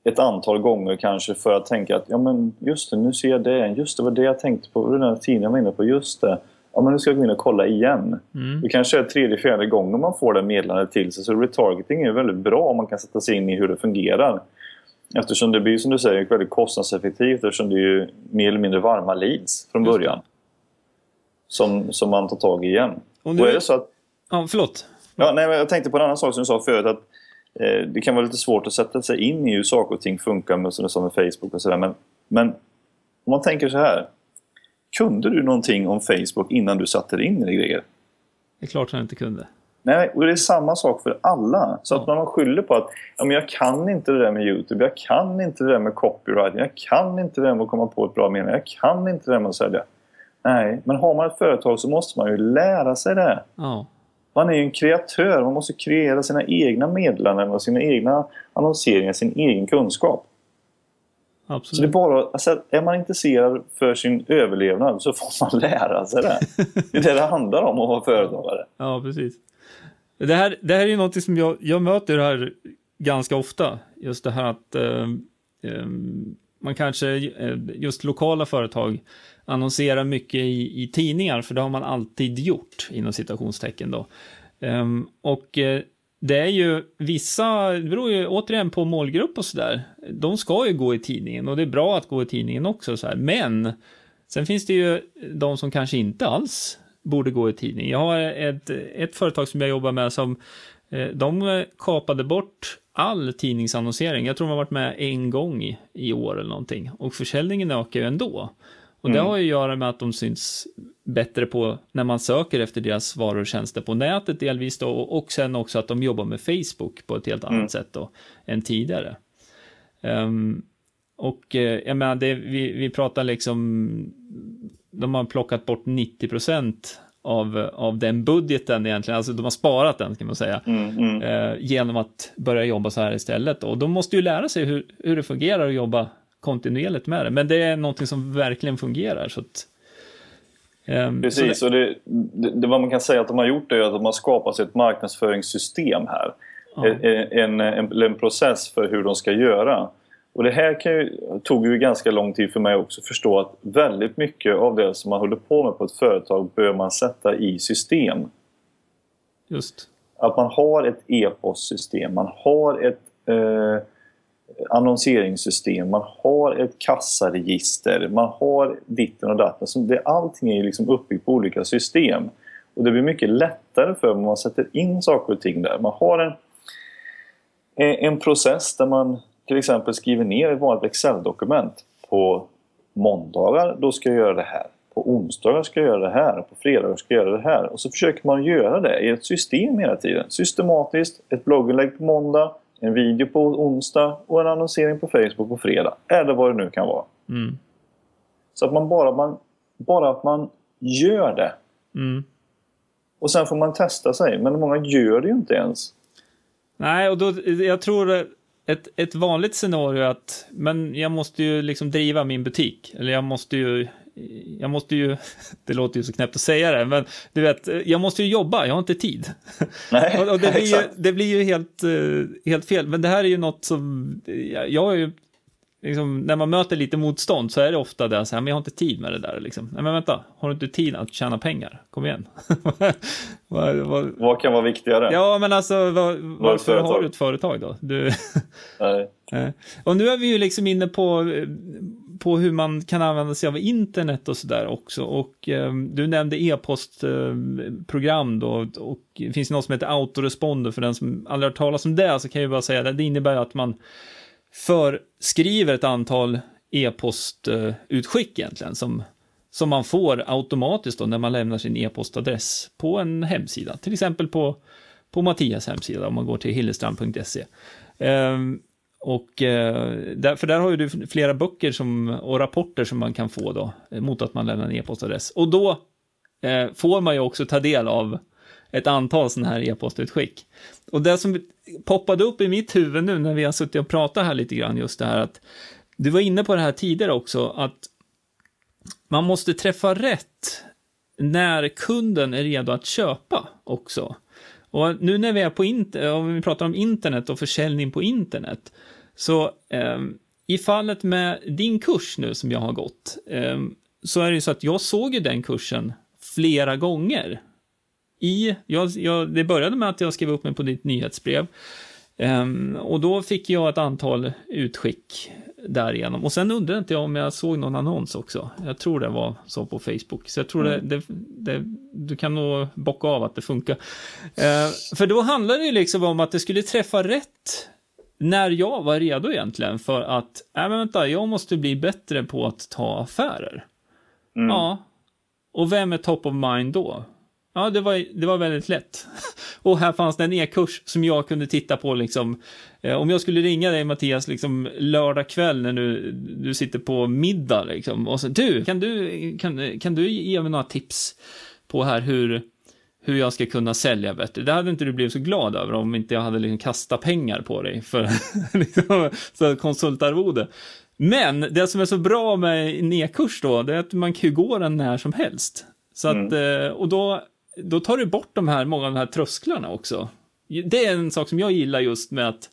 ett antal gånger kanske för att tänka att ja men just det, nu ser jag det, just det var det jag tänkte på, den här tidningen jag var inne på, just det. Ja men nu ska jag gå in och kolla igen. Mm. Det kanske är tredje, fjärde gången man får det meddelandet till sig. Så retargeting är väldigt bra om man kan sätta sig in i hur det fungerar. Eftersom det blir som du säger väldigt kostnadseffektivt eftersom det är ju mer eller mindre varma leads från början. Som, som man tar tag i igen. Och nu- är det så att Ja, förlåt. Ja, nej, jag tänkte på en annan sak som du sa förut. Att, eh, det kan vara lite svårt att sätta sig in i hur saker och ting funkar med, som du sa, med Facebook och sådär. Men, men om man tänker så här. Kunde du någonting om Facebook innan du satte dig in i det grejer? Det är klart han inte kunde. Nej, och det är samma sak för alla. Så att när man skyller på att ja, men jag kan inte det där med Youtube, jag kan inte det där med copywriting, jag kan inte det där med att komma på ett bra mening, jag kan inte det där med att sälja. Nej, men har man ett företag så måste man ju lära sig det. Ja, Man är ju en kreatör, man måste kreera sina egna meddelanden och sina egna annonseringar, sin egen kunskap. Så det är absolut. bara, alltså, är man intresserad för sin överlevnad så får man [laughs] lära sig det. Det är det det handlar om att vara företagare. Ja, precis. Det här, det här är ju någonting som jag, jag möter här ganska ofta. Just det här att eh, eh, man kanske, eh, just lokala företag, annonserar mycket i, i tidningar, för det har man alltid gjort, inom citationstecken då. Um, och uh, det är ju vissa, det beror ju återigen på målgrupp och sådär. De ska ju gå i tidningen och det är bra att gå i tidningen också så här. Men sen finns det ju de som kanske inte alls borde gå i tidning. Jag har ett, ett företag som jag jobbar med som eh, de kapade bort all tidningsannonsering. Jag tror de har varit med en gång i, i år eller någonting. Och försäljningen ökar ju ändå. Och det mm. har ju att göra med att de syns bättre på när man söker efter deras varor och tjänster på nätet delvis då och sen också att de jobbar med Facebook på ett helt annat mm. sätt då än tidigare. Um, och uh, jag menar, det, vi, vi pratar liksom, de har plockat bort 90 procent av, av den budgeten egentligen, alltså de har sparat den kan man säga, mm, mm. Uh, genom att börja jobba så här istället. Och de måste ju lära sig hur, hur det fungerar att jobba kontinuerligt med det. Men det är någonting som verkligen fungerar. Så att, um, Precis, så det... och det, det, det, vad man kan säga att de har gjort är att de har skapat ett marknadsföringssystem här. Ja. En, en, en, process för hur de ska göra. Och det här ju, tog ju ganska lång tid för mig också att förstå att väldigt mycket av det som man håller på med på ett företag bör man sätta i system. Just. Att man har ett e-postsystem, man har ett eh, annonseringssystem, man har ett kassaregister, man har ditten och datten. det, allting är liksom uppbyggt på olika system. Och det blir mycket lättare för om man sätter in saker och ting där. Man har en, eh, en process där man till exempel skriver ner ett vanligt Excel-dokument. På måndagar, då ska jag göra det här. På onsdagar ska jag göra det här. På fredagar ska jag göra det här. Och så försöker man göra det i ett system hela tiden. Systematiskt. Ett blogginlägg på måndag, en video på onsdag och en annonsering på Facebook på fredag. Eller vad det nu kan vara. Mm. Så att man bara, man, bara att man gör det. Mm. Och sen får man testa sig. Men många gör det ju inte ens. Nej, och då, jag tror ett, ett vanligt scenario är att men jag måste ju liksom driva min butik. Eller jag måste ju jag måste ju, [laughs] det låter ju så knäppt att säga det, men du vet, jag måste ju jobba, jag har inte tid. [laughs] Nej, och, det, blir ju, det blir ju helt, eh, helt fel, men det här är ju något som, jag har ju liksom, när man möter lite motstånd så är det ofta det så här, men jag har inte tid med det där liksom. Nej men vänta, har du inte tid att tjäna pengar? Kom igen. [laughs] vad, vad, vad, kan vara viktigare? Ja men alltså, vad, varför har du ett företag då? Du... Nej. och nu är vi ju liksom inne på, på hur man kan använda sig av internet och sådär också. Och eh, du nämnde e-postprogram eh, då, och det finns något som heter autoresponder för den som aldrig har talat om det, så kan jag bara säga det, det innebär att man förskriver ett antal e-postutskick egentligen som, som man får automatiskt då när man lämnar sin e-postadress på en hemsida, till exempel på, på Mattias hemsida om man går till hillestrand.se. Ehm, och eh, där, för där har ju du flera böcker som, och rapporter som man kan få då eh, mot att man lämnar en e-postadress. Och då eh, får man ju också ta del av ett antal sådana här e-postutskick. Och det som poppade upp i mitt huvud nu när vi har suttit och pratat här lite grann, just det här att du var inne på det här tidigare också, att man måste träffa rätt när kunden är redo att köpa också. Och nu när vi är på internet, om vi pratar om internet och försäljning på internet, så eh, i fallet med din kurs nu som jag har gått, eh, så är det ju så att jag såg ju den kursen flera gånger i, jag, jag, det började med att jag skrev upp mig på ditt nyhetsbrev. Um, och då fick jag ett antal utskick därigenom. Och sen undrade inte jag om jag såg någon annons också. Jag tror det var så på Facebook. Så jag tror mm. det, det, det, du kan nog bocka av att det funkar. Uh, för då handlade det liksom om att det skulle träffa rätt när jag var redo egentligen för att, nej men vänta, jag måste bli bättre på att ta affärer. Mm. Ja. Och vem är top of mind då? Ja, det var, det var väldigt lätt. [laughs] Och här fanns det en e-kurs som jag kunde titta på liksom. Eh, om jag skulle ringa dig Mattias, liksom lördag kväll när du, du sitter på middag liksom. Och så, du, kan du, kan, kan du ge mig några tips på här hur, hur jag ska kunna sälja bättre. Det hade inte du blivit så glad över om inte jag hade liksom kastat pengar på dig för [laughs] liksom, så konsultarvode. Men det som är så bra med en e-kurs då, det är att man kan ju gå den när som helst. Så att, mm. Eh, och då då tar du bort de här, många av de här trösklarna också. Det är en sak som jag gillar just med att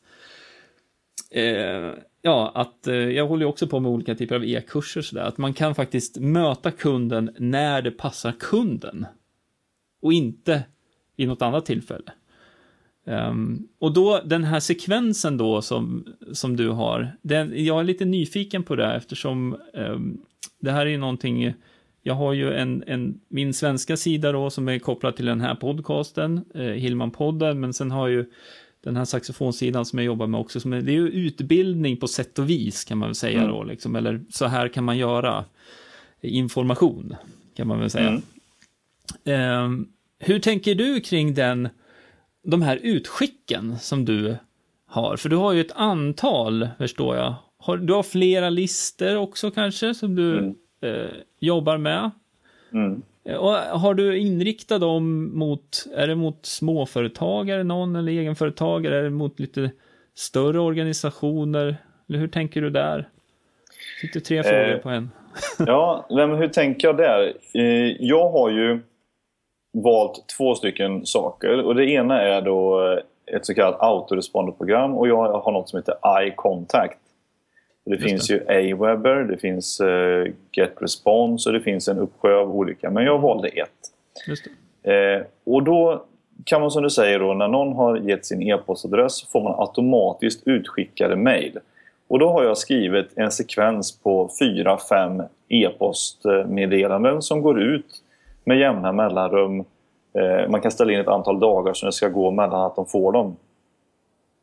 eh, ja, att eh, jag håller ju också på med olika typer av e-kurser sådär, att man kan faktiskt möta kunden när det passar kunden. Och inte i något annat tillfälle. Um, och då den här sekvensen då som, som du har, den, jag är lite nyfiken på det eftersom um, det här är ju någonting, jag har ju en, en, min svenska sida då som är kopplad till den här podcasten, eh, Hillman-podden, men sen har jag ju den här saxofonsidan som jag jobbar med också, som är, det är ju utbildning på sätt och vis kan man väl säga mm. då, liksom, eller så här kan man göra information, kan man väl säga. Mm. Um, hur tänker du kring den, de här utskicken som du har? För du har ju ett antal, förstår jag. Har, du har flera listor också kanske, som du mm. eh, jobbar med. Mm. Och har du inriktat dem mot, är det mot småföretagare någon eller egenföretagare? Är det mot lite större organisationer? Eller hur tänker du där? Fick du tre frågor eh, på en? ja, [laughs] men hur tänker jag där? Eh, jag har ju valt två stycken saker. Och det ena är då eh, ett så kallat autoresponderprogram och jag har något som heter iContact. Det Just finns det. ju Aweber, det finns uh, GetResponse och det finns en uppsjö av olika. Men jag valde ett. Uh, och då kan man som du säger då, när någon har gett sin e-postadress får man automatiskt utskickade mail. Och då har jag skrivit en sekvens på 4-5 e-postmeddelanden som går ut med jämna mellanrum. Eh, man kan ställa in ett antal dagar som det ska gå mellan att de får dem.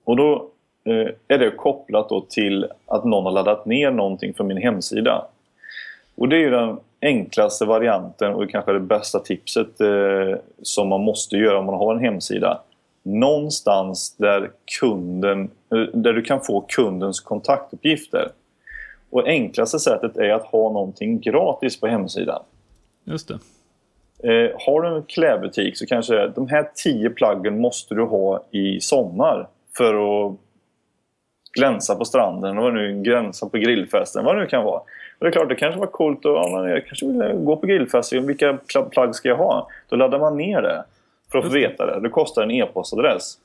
Och då eh, är det kopplat då till att någon har laddat ner någonting från min hemsida. Och det är ju den enklaste varianten och kanske det bästa tipset eh, som man måste göra om man har en hemsida. Någonstans där, kunden, eh, där du kan få kundens kontaktuppgifter. Och enklaste sättet är att ha någonting gratis på hemsidan. Just det. Eh, har du en klädbutik så kanske de här 10 plaggen måste du ha i sommar för att glänsa på stranden och nu glänsa på grillfesten, vad det nu kan vara. Och det är klart, det kanske var coolt att ja, jag kanske vill gå på grillfest. Vilka plagg ska jag ha? Då laddar man ner det för att få veta det. Det kostar en e-postadress.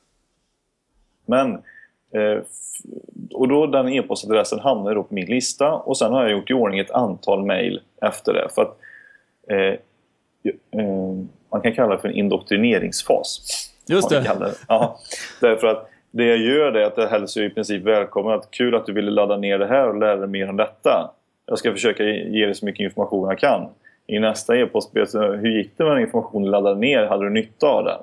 Men eh, och då den e-postadressen hamnar då på min lista och sen har jag gjort i ordning ett antal mejl efter det. För att Eh, man kan kalla det för en indoktrineringsfas. Just det. Ja, därför att det jag gör är att jag hälsar i princip välkommen. Att kul att du ville ladda ner det här och lära dig mer om detta. Jag ska försöka ge dig så mycket information jag kan. I nästa e-post hur gick det med den informationen du laddade ner? Hade du nytta av den?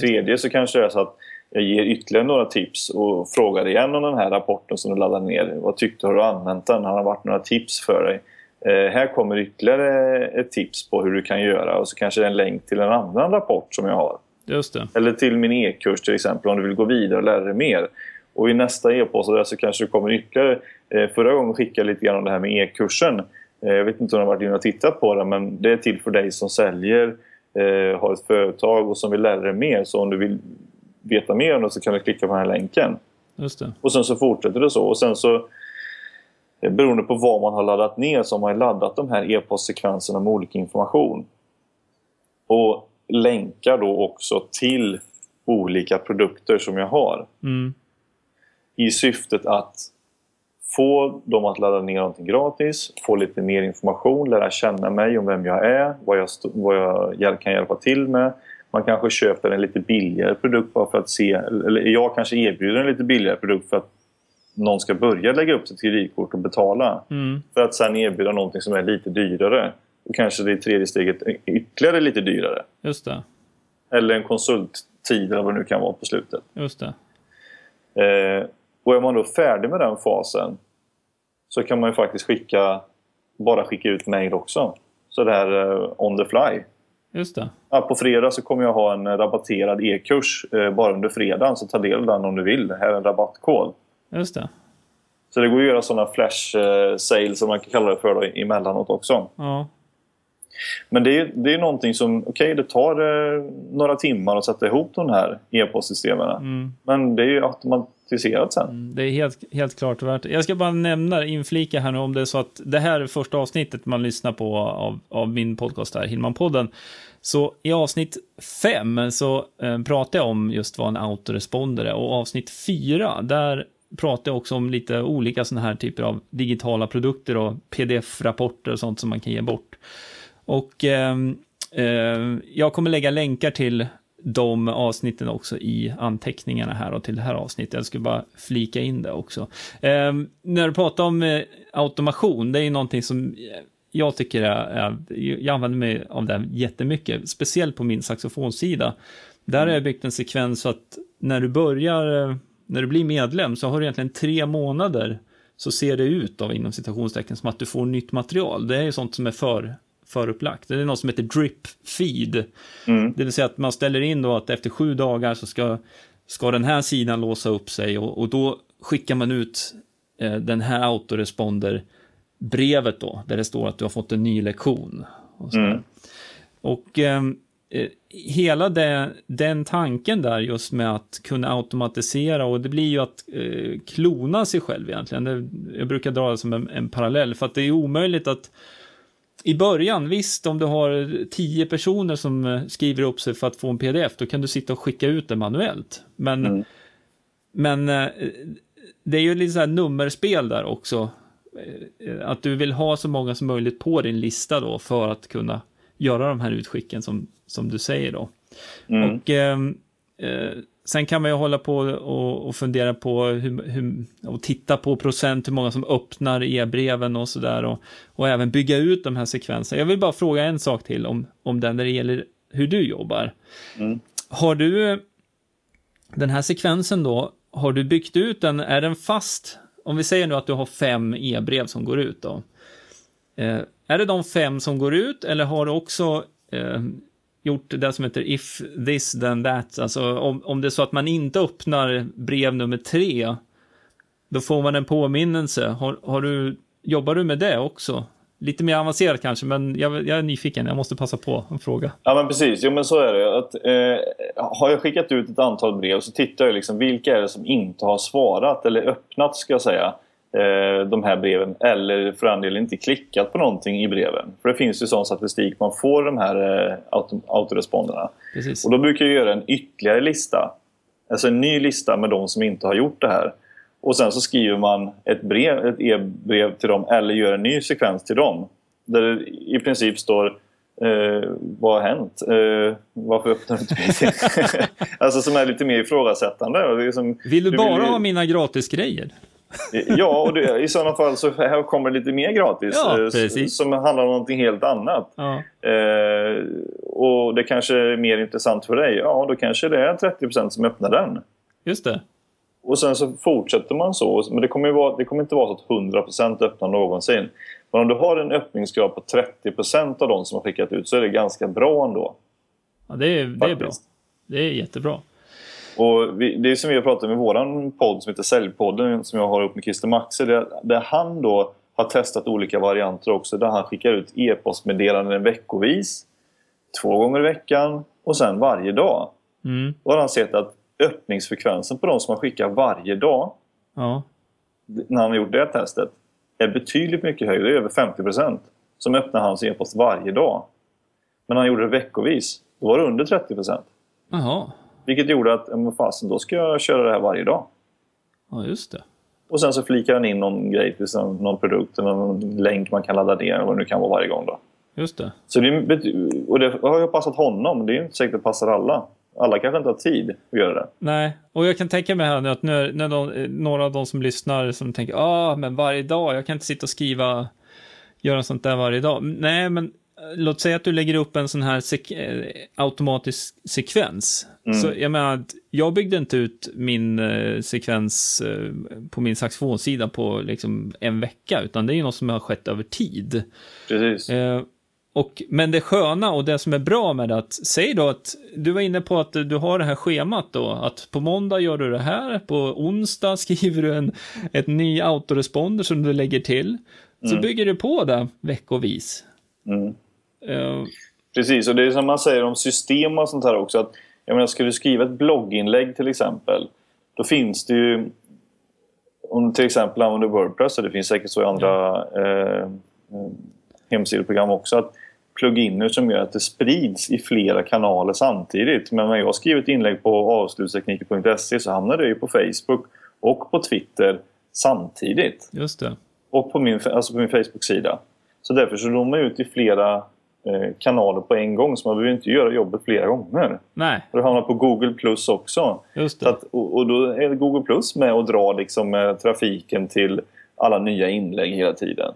Tredje så kanske det är så att jag ger ytterligare några tips och frågar igen om den här rapporten som du laddade ner. Vad tyckte du? Har du använt den? Har det varit några tips för dig? Eh, här kommer ytterligare ett tips på hur du kan göra och så kanske det är en länk till en annan rapport som jag har. Just det. Eller till min e-kurs till exempel om du vill gå vidare och lära dig mer. Och i nästa e-post så kanske det kommer ytterligare... Eh, förra gången skickade jag lite grann om det här med e-kursen. Eh, jag vet inte om du har varit inne och tittat på det men det är till för dig som säljer, har ett företag och som vill lära dig mer. Så om du vill veta mer om det så kan du klicka på den här länken. Just det. Och sen så fortsätter det så. Och sen så beroende på vad man har laddat ner så har man laddat de här e-postsekvenserna med olika information. Och länkar då också till olika produkter som jag har. Mm. I syftet att få dem att ladda ner någonting gratis, få lite mer information, lära känna mig om vem jag är, vad jag, vad jag kan hjälpa till med. Man kanske köper en lite billigare produkt bara för att se, eller jag kanske erbjuder en lite billigare produkt för att någon ska börja lägga upp sitt kreditkort och betala. Mm. För att sen erbjuda någonting som är lite dyrare. Och kanske det tredje steget ytterligare lite dyrare. Just det. Eller en konsulttid eller vad det nu kan vara på slutet. Just det. Eh, och är man då färdig med den fasen så kan man ju faktiskt skicka bara skicka ut mail också. Så det här eh, on the fly. Just det. Ja, på fredag så kommer jag ha en rabatterad e-kurs eh, bara under fredagen. Så ta del av den om du vill. Här är en rabattkod. Just det. Så det går att göra sådana flash eh, sales som man kan kalla det för då, emellanåt också. Ja. Men det är, det är någonting som, okej okay, det tar eh, några timmar att sätta ihop de här e-postsystemen. Mm. Men det är ju automatiserat sen. Mm, det är helt, helt klart värt Jag ska bara nämna, inflika här nu om det är så att det här är första avsnittet man lyssnar på av, av min podcast här, Hillman-podden. Så i avsnitt 5 så eh, pratar jag om just vad en autoresponder är och avsnitt 4 där pratar jag också om lite olika sådana här typer av digitala produkter och pdf-rapporter och sånt som man kan ge bort. Och eh, eh, jag kommer lägga länkar till de avsnitten också i anteckningarna här och till det här avsnittet. Jag skulle bara flika in det också. Eh, när du pratar om eh, automation, det är ju någonting som jag tycker är, är, jag använder mig av det jättemycket, speciellt på min saxofonsida. Där har jag byggt en sekvens så att när du börjar, eh, när du blir medlem så har du egentligen tre månader så ser det ut av inom citationstecken som att du får nytt material. Det är ju sånt som är för förupplagt. Det är något som heter drip feed. Mm. Det vill säga att man ställer in då att efter sju dagar så ska, ska den här sidan låsa upp sig och, och då skickar man ut eh, den här autoresponder brevet då, där det står att du har fått en ny lektion. Och, mm. och ehm, eh, hela det, den tanken där just med att kunna automatisera och det blir ju att eh, klona sig själv egentligen. Det, jag brukar dra det som en, en parallell för att det är omöjligt att i början, visst, om du har tio personer som eh, skriver upp sig för att få en pdf, då kan du sitta och skicka ut det manuellt. Men, mm. men eh, det är ju lite så här nummerspel där också. Eh, att du vill ha så många som möjligt på din lista då för att kunna göra de här utskicken som, som du säger då. Mm. Och ehm, eh, Sen kan man ju hålla på och, och fundera på hur, hur, och titta på procent, hur många som öppnar e-breven och sådär och, och även bygga ut de här sekvenserna. Jag vill bara fråga en sak till om, om den när det gäller hur du jobbar. Mm. Har du den här sekvensen då, har du byggt ut den, är den fast? Om vi säger nu att du har fem e-brev som går ut då. Eh, är det de fem som går ut eller har du också eh, gjort det som heter if this then that. Alltså om, om det är så att man inte öppnar brev nummer tre, då får man en påminnelse. Har, har du, jobbar du med det också? Lite mer avancerat kanske, men jag, jag, är nyfiken. Jag måste passa på en fråga. Ja, men precis. Jo, men så är det. Att, eh, har jag skickat ut ett antal brev så tittar jag liksom vilka är det som inte har svarat eller öppnat, ska jag säga eh, de här breven eller för en del inte klickat på någonting i breven. För det finns ju sån statistik man får de här eh, auto, autoresponderna. Precis. Och då brukar jag göra en ytterligare lista. Alltså en ny lista med de som inte har gjort det här. Och sen så skriver man ett brev, ett e-brev till dem eller gör en ny sekvens till dem. Där det i princip står eh, vad har hänt? Eh, varför öppnar du inte [laughs] alltså som är lite mer ifrågasättande. Liksom, vill du, du bara vill... ha mina gratisgrejer? [laughs] Ja, och det, i sådana fall så här kommer lite mer gratis ja, eh, som handlar om någonting helt annat. Ja. Eh, och det kanske är mer intressant för dig. Ja, då kanske det är 30% som öppnar den. Just det. Och sen så fortsätter man så. Men det kommer, vara, det kommer inte vara så att 100% öppnar någonsin. Men om du har en öppningsgrad på 30% av de som har skickat ut så är det ganska bra ändå. Ja, det är, det är bra. Det är jättebra. Och vi, det är som vi har pratat med i våran podd som heter Säljpodden som jag har upp med Christer Maxe. Där, där han då har testat olika varianter också. Där han skickar ut e-postmeddelanden veckovis. Två gånger i veckan och sen varje dag. Mm. Då har han sett att öppningsfrekvensen på de som har skickat varje dag ja. när han har gjort det testet är betydligt mycket högre, över 50% som öppnar hans e-post varje dag. Men när han gjorde det veckovis, då var det under 30%. Jaha. Vilket gjorde att, men fasen, då ska jag köra det här varje dag. Ja, just det. Och sen så flikar han in någon grej, liksom någon produkt eller någon länk man kan ladda ner, vad det nu kan vara varje gång då. Just det. Så det, och det har ju passat honom, det är inte säkert att det passar alla. Alla kanske inte har tid att göra det. Nej, och jag kan tänka mig här nu att när, när de, några av de som lyssnar som tänker, ah, men varje dag, jag kan inte sitta och skriva, göra sånt där varje dag. Nej, men låt säga att du lägger upp en sån här sek eh, automatisk sekvens. Mm. Så jag menar, jag byggde inte ut min eh, sekvens eh, på min saxofonsida på liksom en vecka, utan det är ju något som har skett över tid. Precis. Eh, och, men det sköna och det som är bra med det, att säg då att du var inne på att du har det här schemat då, att på måndag gör du det här, på onsdag [laughs] skriver du en ett ny autoresponder som du lägger till, så mm. bygger du på det veckovis. Mm. Uh, Precis, och det är som man säger om system och sånt här också. Att, jag menar, ska du skriva ett blogginlägg till exempel, då finns det ju... Om du till exempel använder Wordpress, och det finns säkert så i andra eh, hemsidoprogram också, att pluginer som gör att det sprids i flera kanaler samtidigt. Men när jag skriver ett inlägg på avslutstekniker.se så hamnar det ju på Facebook och på Twitter samtidigt. Just det. Och på min, alltså på min Facebook-sida. Så därför så når man ut i flera eh, kanaler på en gång så man behöver inte göra jobbet flera gånger. Nej, Och det hamnar på Google Plus också. just att, och, och då är Google Plus med och drar liksom, eh, trafiken till alla nya inlägg hela tiden.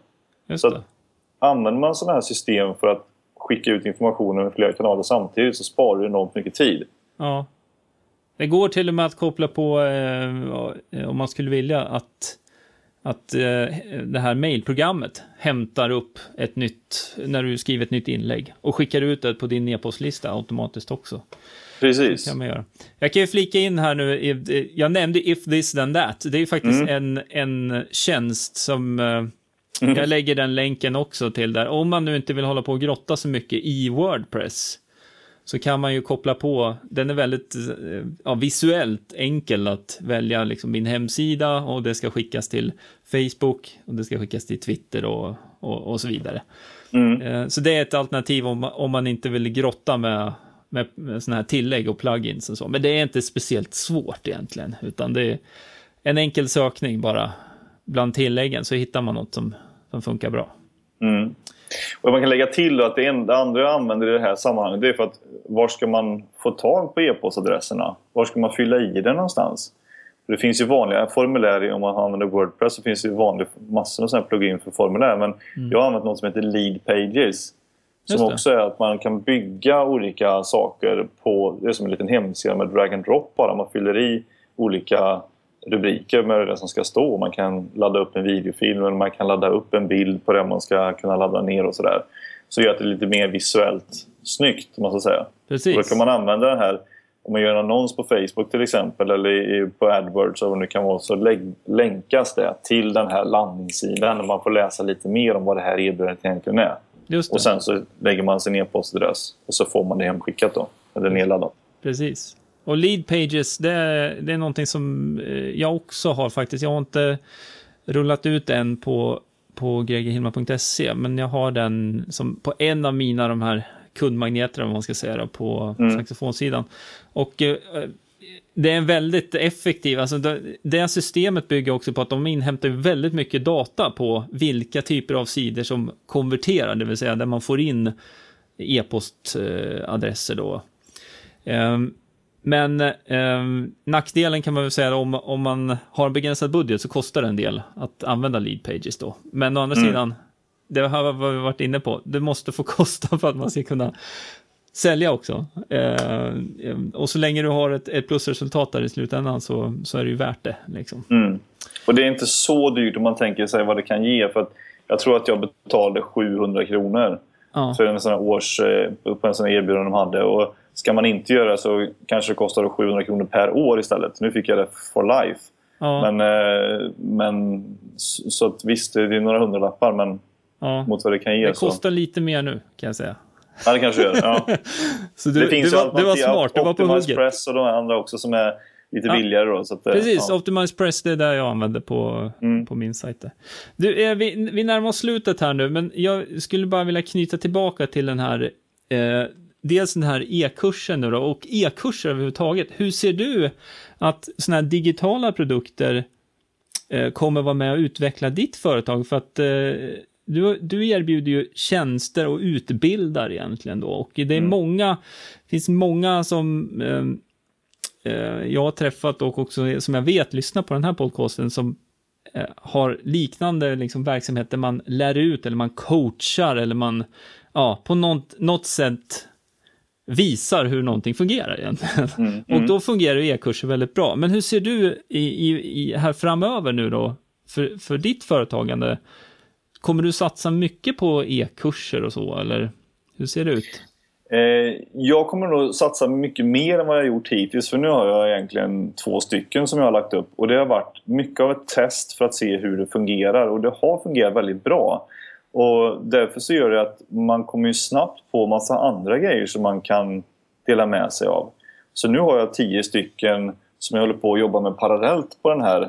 Just så att- Använder man sådana här system för att skicka ut informationen med flera kanaler samtidigt så sparar du enormt mycket tid. Ja. Det går till och med att koppla på, eh, om man skulle vilja, att, att eh, det här mejlprogrammet hämtar upp ett nytt, när du skriver ett nytt inlägg och skickar ut det på din e-postlista automatiskt också. Precis. kan man göra. Jag kan ju flika in här nu, i- jag nämnde if this then that. Det är ju faktiskt en, en tjänst som, eh, jag lägger den länken också till där. Om man nu inte vill hålla på och grotta så mycket i Wordpress, så kan man ju koppla på, den är väldigt eh, ja, visuellt enkel att välja liksom min hemsida och det ska skickas till Facebook och det ska skickas till Twitter och, och, och så vidare. Mm. Eh, Så det är ett alternativ om, man- om man inte vill grotta med, med, med sådana här tillägg och plugins och så. Men det är inte speciellt svårt egentligen, utan det är en enkel sökning bara bland tilläggen så hittar man något som, som funkar bra. Mm. Och man kan lägga till att det enda andra jag använder i det här sammanhanget det är för att var ska man få tag på e-postadresserna? Var ska man fylla i det någonstans? För Det finns ju vanliga formulär, om man använder Wordpress så finns det ju vanliga, massor av plugin för formulär. Men jag har använt något som heter Lead Pages. Som också är att man kan bygga olika saker på, det är som en liten hemsida med drag and drop bara. Man fyller i olika rubriker med det som ska stå. Man kan ladda upp en videofilm eller man kan ladda upp en bild på det man ska kunna ladda ner och sådär. Så gör att det lite mer visuellt snyggt, man ska säga. Precis. Och då kan man använda den här, om man gör en annons på Facebook till exempel eller på AdWords vad det kan vara, så länkas det till den här landningssidan och man får läsa lite mer om vad det här erbjudandet egentligen är. Det, Och sen så lägger man sin e-postadress och så får man det hemskickat då, eller nedladdat. precis. Och lead pages, det är, det är någonting som eh, jag också har faktiskt. Jag har inte rullat ut den på, på gregerhilma.se, men jag har den som på en av mina de här kundmagneter, om man ska säga, då, på Mm. saxofonsidan. Och eh, det är en väldigt effektiv, alltså det, det systemet bygger också på att de inhämtar väldigt mycket data på vilka typer av sidor som konverterar, det vill säga där man får in e-postadresser då. Ehm, Men ehm, nackdelen kan man väl säga om, om man har en begränsad budget så kostar det en del att använda lead pages då. Men å andra sidan, det har vi varit inne på, det måste få [laughs] kosta för att man ska kunna sälja också. Eh, och så länge du har ett, ett plusresultat där i slutändan så, så är det ju värt det. Liksom. Mm. Och det är inte så dyrt om man tänker sig vad det kan ge. För att jag tror att jag betalade 700 kronor Ja, för en sån här års, eh, på en sån här erbjudande de hade. Och ska man inte göra så kanske det kostar 700 kronor per år istället. Nu fick jag det for life. ja, Men, eh, men så så att visst, det är några hundralappar men ja. mot vad det kan ge. Det så. kostar lite mer nu kan jag säga. Ja, det kanske gör. Ja. [laughs] Så du, det finns du, var, du var smart, du var på Optimize hugget. Press och de andra också som är lite Ja. billigare. Då, så att, eh, Precis, ja. Optimize Press, det är där jag använder på, Mm. på min sajt. Du, eh, vi, vi närmar oss slutet här nu, men jag skulle bara vilja knyta tillbaka till den här, eh, dels den här e-kursen nu då, och e-kurser överhuvudtaget. Hur ser du att sådana här digitala produkter eh, kommer vara med och utveckla ditt företag? För att eh, du, du erbjuder ju tjänster och utbildar egentligen då, och det är många, det finns många som eh, eh, jag har träffat och också som jag vet lyssnar på den här podcasten som eh, har liknande liksom, verksamhet där man lär ut eller man coachar eller man ja, på något, något sätt visar hur någonting fungerar egentligen. Mm, Och då fungerar e-kurser väldigt bra. Men hur ser du i, i, i här framöver nu då för, för ditt företagande? Kommer du satsa mycket på e-kurser och så eller hur ser det ut? Eh, jag kommer nog satsa mycket mer än vad jag gjort hittills. För nu har jag egentligen två stycken som jag har lagt upp. Och det har varit mycket av ett test för att se hur det fungerar. Och det har fungerat väldigt bra. Och därför så gör det att man kommer ju snabbt på massa andra grejer som man kan dela med sig av. Så nu har jag tio stycken som jag håller på att jobba med parallellt på den här.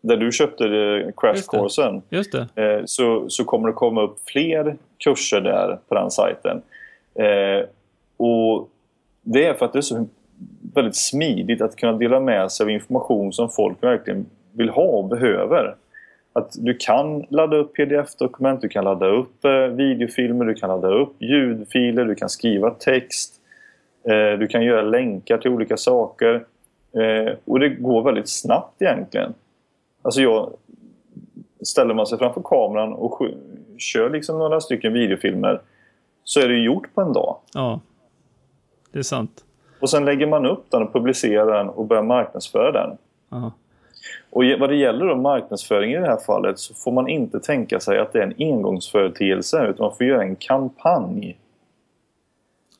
Där du köpte eh, Crash Just det. Just det. Eh, så, så kommer det komma upp fler kurser där på den sajten. Eh, och Det är för att det är så väldigt smidigt att kunna dela med sig av information som folk verkligen vill ha och behöver. Att du kan ladda upp pdf-dokument, du kan ladda upp eh, videofilmer, du kan ladda upp ljudfiler, du kan skriva text. Eh, du kan göra länkar till olika saker. Eh, och det går väldigt snabbt egentligen. Alltså jag, ställer man sig framför kameran och kör liksom några stycken videofilmer så är det gjort på en dag. Ja, det är sant. Och sen lägger man upp den och publicerar den och börjar marknadsföra den. Ja. Och vad det gäller då marknadsföring i det här fallet så får man inte tänka sig att det är en engångsföreteelse utan man får göra en kampanj.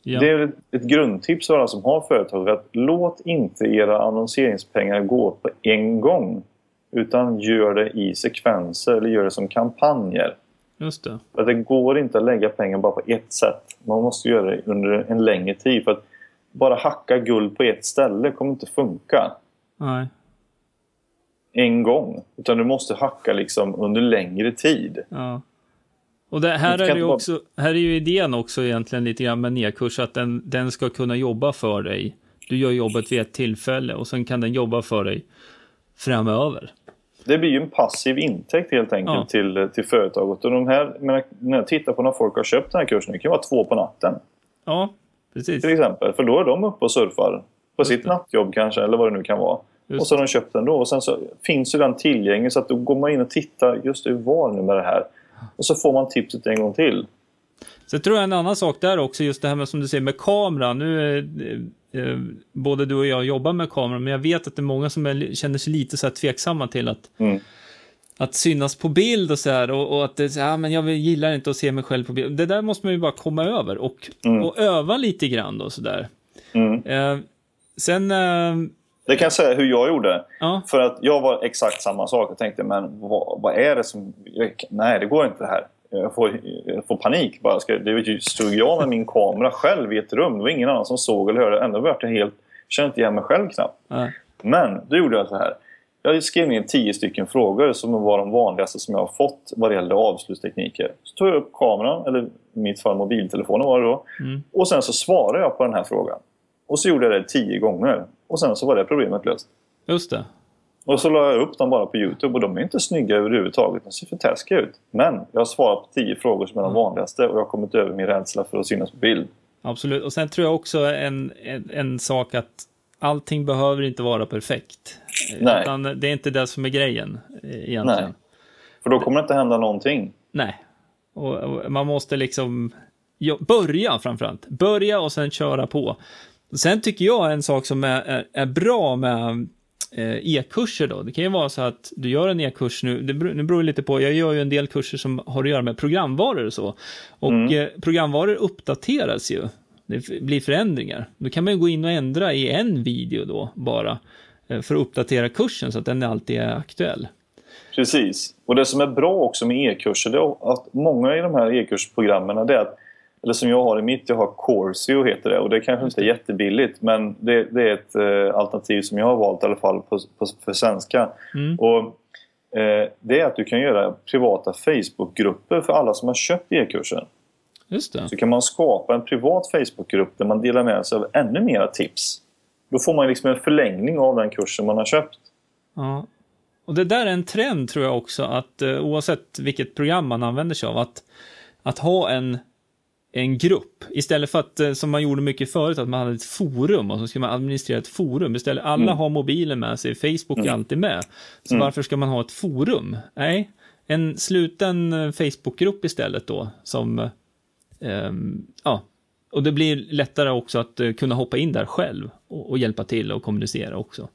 Ja. Det är ett, ett grundtips för alla som har företag att låt inte era annonseringspengar gå på en gång. Utan gör det i sekvenser eller gör det som kampanjer. Just det. För det går inte att lägga pengar bara på ett sätt. Man måste göra det under en längre tid. För att bara hacka guld på ett ställe kommer inte funka. Nej. En gång. Utan du måste hacka liksom under längre tid. Ja. Och det, här, är det också, här är ju idén också egentligen lite grann med nedkurs att den, den ska kunna jobba för dig. Du gör jobbet vid ett tillfälle och sen kan den jobba för dig framöver. Det blir ju en passiv intäkt helt enkelt ja. till, till företaget. Och de här, när jag tittar på när folk har köpt den här kursen, det kan vara två på natten. Ja, precis. Till exempel, för då är de uppe och surfar. På Just sitt det. nattjobb kanske, eller vad det nu kan vara. Just och så har de köpt den då. Och sen så finns ju den tillgänglig så att då går man in och tittar, just hur var nu med det här? Och så får man tipset en gång till. Sen tror jag en annan sak där också, just det här med som du säger med kameran. Nu är, eh, både du och jag jobbar med kameran, men jag vet att det är många som är, känner sig lite så här tveksamma till att mm. Att synas på bild och så här och, och att det, ja, men jag gillar inte att se mig själv på bild. Det där måste man ju bara komma över och, mm. och öva lite grann då sådär. Mm. Eh, sen... Eh, det kan jag säga hur jag gjorde. Ja. För att jag var exakt samma sak. Jag tänkte, men vad, vad är det som... Nej, det går inte det här. Jag får, jag får panik bara. Ska, det stod jag med min kamera själv i ett rum. Det var ingen annan som såg eller hörde. Ändå var jag helt... kände inte igen mig själv knappt. Nej. Men då gjorde jag så här. Jag skrev ner tio stycken frågor som var de vanligaste som jag har fått vad det gäller avslutstekniker. Så tog jag upp kameran, eller i mitt fall mobiltelefonen var det då. Mm. Och sen så svarade jag på den här frågan. Och så gjorde jag det tio gånger. Och sen så var det problemet löst. Just det. Och så la jag upp dem bara på Youtube och de är inte snygga överhuvudtaget. De ser för taskiga ut. Men jag har svarat på tio frågor som är de vanligaste och jag har kommit över min rädsla för att synas på bild. Absolut. Och sen tror jag också en, en, en sak att allting behöver inte vara perfekt. Nej. Utan det är inte det som är grejen eh, egentligen. Nej. För då kommer det inte hända någonting. Nej. Och, man måste liksom ja, börja framförallt. Börja och sen köra på. Sen tycker jag en sak som är, är, är bra med eh, e-kurser då. Det kan ju vara så att du gör en e-kurs nu, det beror, det beror lite på, jag gör ju en del kurser som har att göra med programvaror och så. Och mm. eh, programvaror uppdateras ju. Det blir förändringar. Då kan man ju gå in och ändra i en video då bara eh, för att uppdatera kursen så att den alltid är aktuell. Precis. Och det som är bra också med e-kurser, det är att många i de här e-kursprogrammen, det är att eller som jag har i mitt, jag har Corsio heter det och det kanske inte är jättebilligt men det, det är ett eh, alternativ som jag har valt i alla fall på, på, för svenska. Mm. Och, eh, det är att du kan göra privata Facebookgrupper för alla som har köpt e-kursen. Just det. Så kan man skapa en privat Facebookgrupp där man delar med sig av ännu mera tips. Då får man liksom en förlängning av den kursen man har köpt. Ja. Och det där är en trend tror jag också, att eh, oavsett vilket program man använder sig av, att, att ha en en grupp. Istället för att, eh, som man gjorde mycket förut, att man hade ett forum och så ska man administrera ett forum. Istället, alla mm. har mobilen med sig, Facebook är mm. alltid med. Så mm. varför ska man ha ett forum? Nej, en sluten eh, Facebookgrupp istället då, som, um, ja, och det blir lättare också att uh, kunna hoppa in där själv och, och hjälpa till och kommunicera också.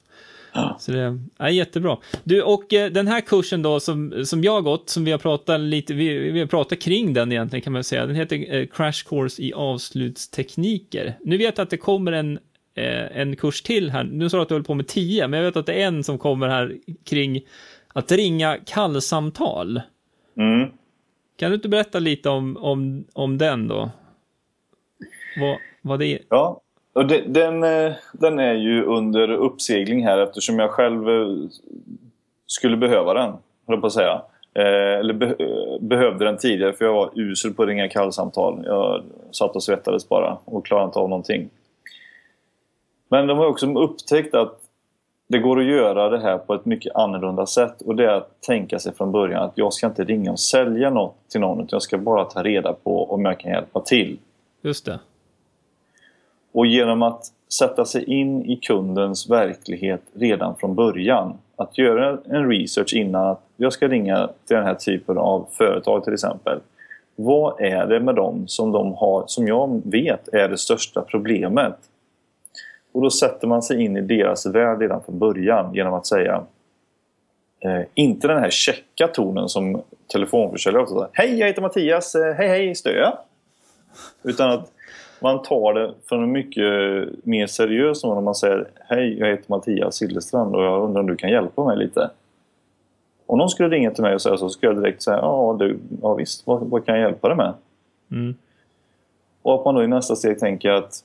Så det är jättebra. Du, och eh, den här kursen då som, som jag har gått, som vi har pratat lite, vi, vi har pratat kring den egentligen kan man säga. Den heter eh, Crash Course i avslutstekniker. Nu vet jag att det kommer en, eh, en kurs till här. Nu sa du att du håller på med tio, men jag vet att det är en som kommer här kring att ringa kallsamtal. Mm. Kan du inte berätta lite om, om, om den då? Vad, vad det är? Ja, och det, den, eh, den är ju under uppsegling här eftersom jag själv eh, skulle behöva den, höll på att säga. Eh, eller be, eh, behövde den tidigare för jag var usel på att ringa kallsamtal. Jag satt och svettades bara och klarade inte av någonting. Men de har också upptäckt att det går att göra det här på ett mycket annorlunda sätt och det är att tänka sig från början att jag ska inte ringa och sälja något till någon utan jag ska bara ta reda på om jag kan hjälpa till. Just det. Och genom att sätta sig in i kundens verklighet redan från början. Att göra en research innan att jag ska ringa till den här typen av företag till exempel. Vad är det med dem som, de har, som jag vet är det största problemet? Och då sätter man sig in i deras värld redan från början genom att säga eh, inte den här checka tonen som telefonförsäljare ofta säger. Hej, jag heter Mattias. Eh, hej, hej, stör jag? Utan att man tar det från en mycket mer seriös om man säger Hej, jag heter Mattias Sillerstrand och jag undrar om du kan hjälpa mig lite? Om någon skulle ringa till mig och säga så, skulle jag direkt säga ja, du, ja visst, vad, vad kan jag hjälpa dig med? Mm. Och att man då i nästa steg tänker att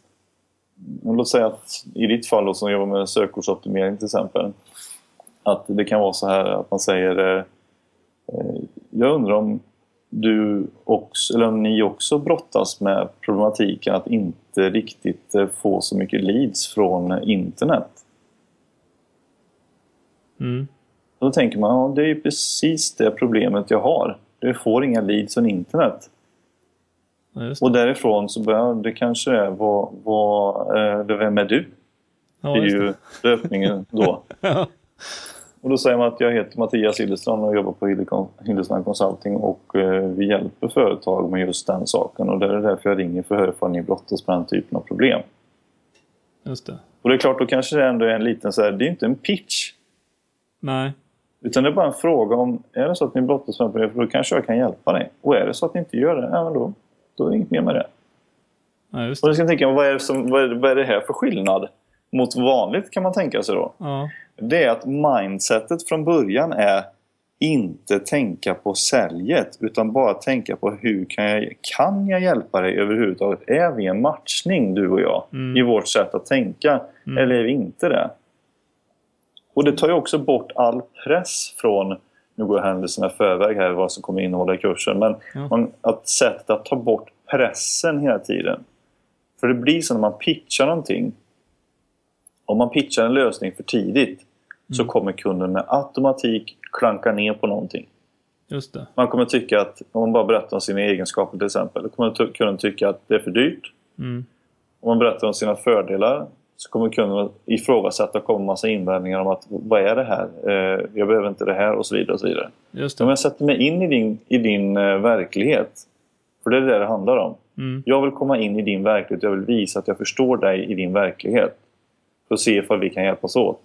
Låt säga att i ditt fall då, som jobbar med sökordsoptimering till exempel att det kan vara så här att man säger eh, Jag undrar om du också, eller om ni också brottas med problematiken att inte riktigt eh, få så mycket leads från internet. Mm. Då tänker man, ja, det är precis det problemet jag har. Du får inga leads från internet. Ja, och därifrån så börjar det kanske är, vad, vad, eh, vem är du? Ja, det är ju löpningen då. [laughs] ja. Och då säger man att jag heter Mattias Hillestrand och jobbar på Hillestrand Consulting och eh, vi hjälper företag med just den saken och det är därför jag ringer för att höra om ni brottas med den typen av problem. Just det. Och det är klart, då kanske det ändå är en liten så här, det är inte en pitch. Nej. Utan det är bara en fråga om, är det så att ni brottas med problem, då kanske jag kan hjälpa dig. Och är det så att ni inte gör det, ja, men då, då är det inget mer med det. Ja, just Och det. då ska jag tänka, vad är, som, vad, är, vad är det här för skillnad mot vanligt kan man tänka sig då? Ja. Det är att mindsetet från början är inte tänka på säljet utan bara tänka på hur kan jag, kan jag hjälpa dig överhuvudtaget? Är vi en matchning du och jag Mm. i vårt sätt att tänka Mm. eller är vi inte det? Och det tar ju också bort all press från nu går händelserna i förväg här vad som kommer innehålla i kursen men Ja. man, att sättet att ta bort pressen hela tiden. För det blir så när man pitchar någonting om man pitchar en lösning för tidigt så kommer kunden med automatik klanka ner på någonting. Just det. Man kommer tycka att, om man bara berättar om sina egenskaper till exempel, då kommer kunden tycka att det är för dyrt. Mm. Om man berättar om sina fördelar så kommer kunden ifrågasätta och komma massa invändningar om att vad är det här? Eh, jag behöver inte det här och så vidare. Och så vidare. Just Om det. jag sätter mig in i din, i din eh, verklighet, för det är det det handlar om. Mm. Jag vill komma in i din verklighet, jag vill visa att jag förstår dig i din verklighet. För att se ifall vi kan hjälpas åt.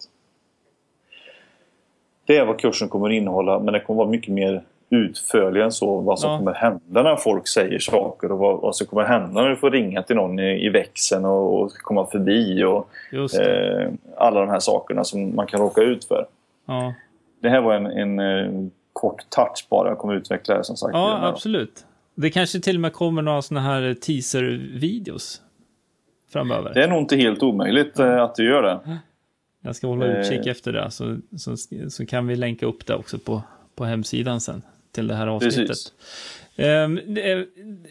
Det är vad kursen kommer innehålla, men det kommer vara mycket mer utförlig än så. Vad som Ja. kommer hända när folk säger saker och vad, vad som kommer hända när du får ringa till någon i, i växeln och, och komma förbi och eh, alla de här sakerna som man kan råka ut för. Ja. Det här var en, en eh, kort touch bara. Jag kommer utveckla det som sagt. ja, absolut. Det kanske till och med kommer några sådana här teaser-videos framöver. Det är nog inte helt omöjligt eh, att du gör det. Jag ska hålla utkik Eh. efter det, så, så, så kan vi länka upp det också på, på hemsidan sen till det här avsnittet. Precis. Ehm,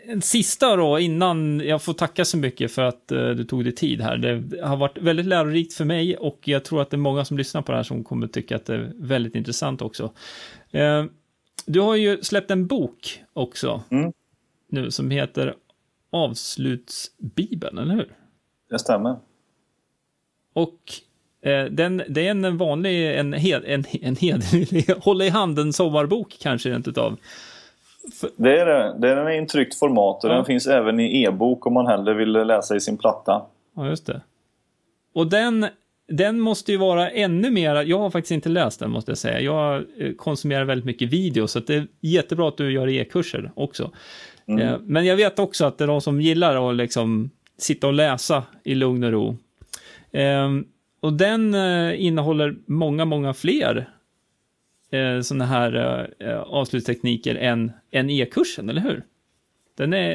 En sista då, innan jag får tacka så mycket för att eh, du tog dig tid här. Det har varit väldigt lärorikt för mig och jag tror att det är många som lyssnar på det här som kommer tycka att det är väldigt intressant också. Ehm, Du har ju släppt en bok också Mm. nu som heter Avslutsbibeln, eller hur? Det stämmer. Och den, det är en vanlig, en, hed, en, en hederlig, [laughs] hålla i handen sommarbok kanske rent utav. Det är det. Den är i en tryckt format och Ja. den finns även i e-bok om man hellre vill läsa i sin platta. Ja, just det. Och den, den måste ju vara ännu mer, jag har faktiskt inte läst den måste jag säga. Jag eh, konsumerar väldigt mycket video, så det är jättebra att du gör e-kurser också. Eh, Men jag vet också att det är de som gillar att liksom sitta och läsa i lugn och ro. Eh, Och den eh, innehåller många, många fler eh, sådana här eh, avslutstekniker än, än e-kursen, eller hur? Den är...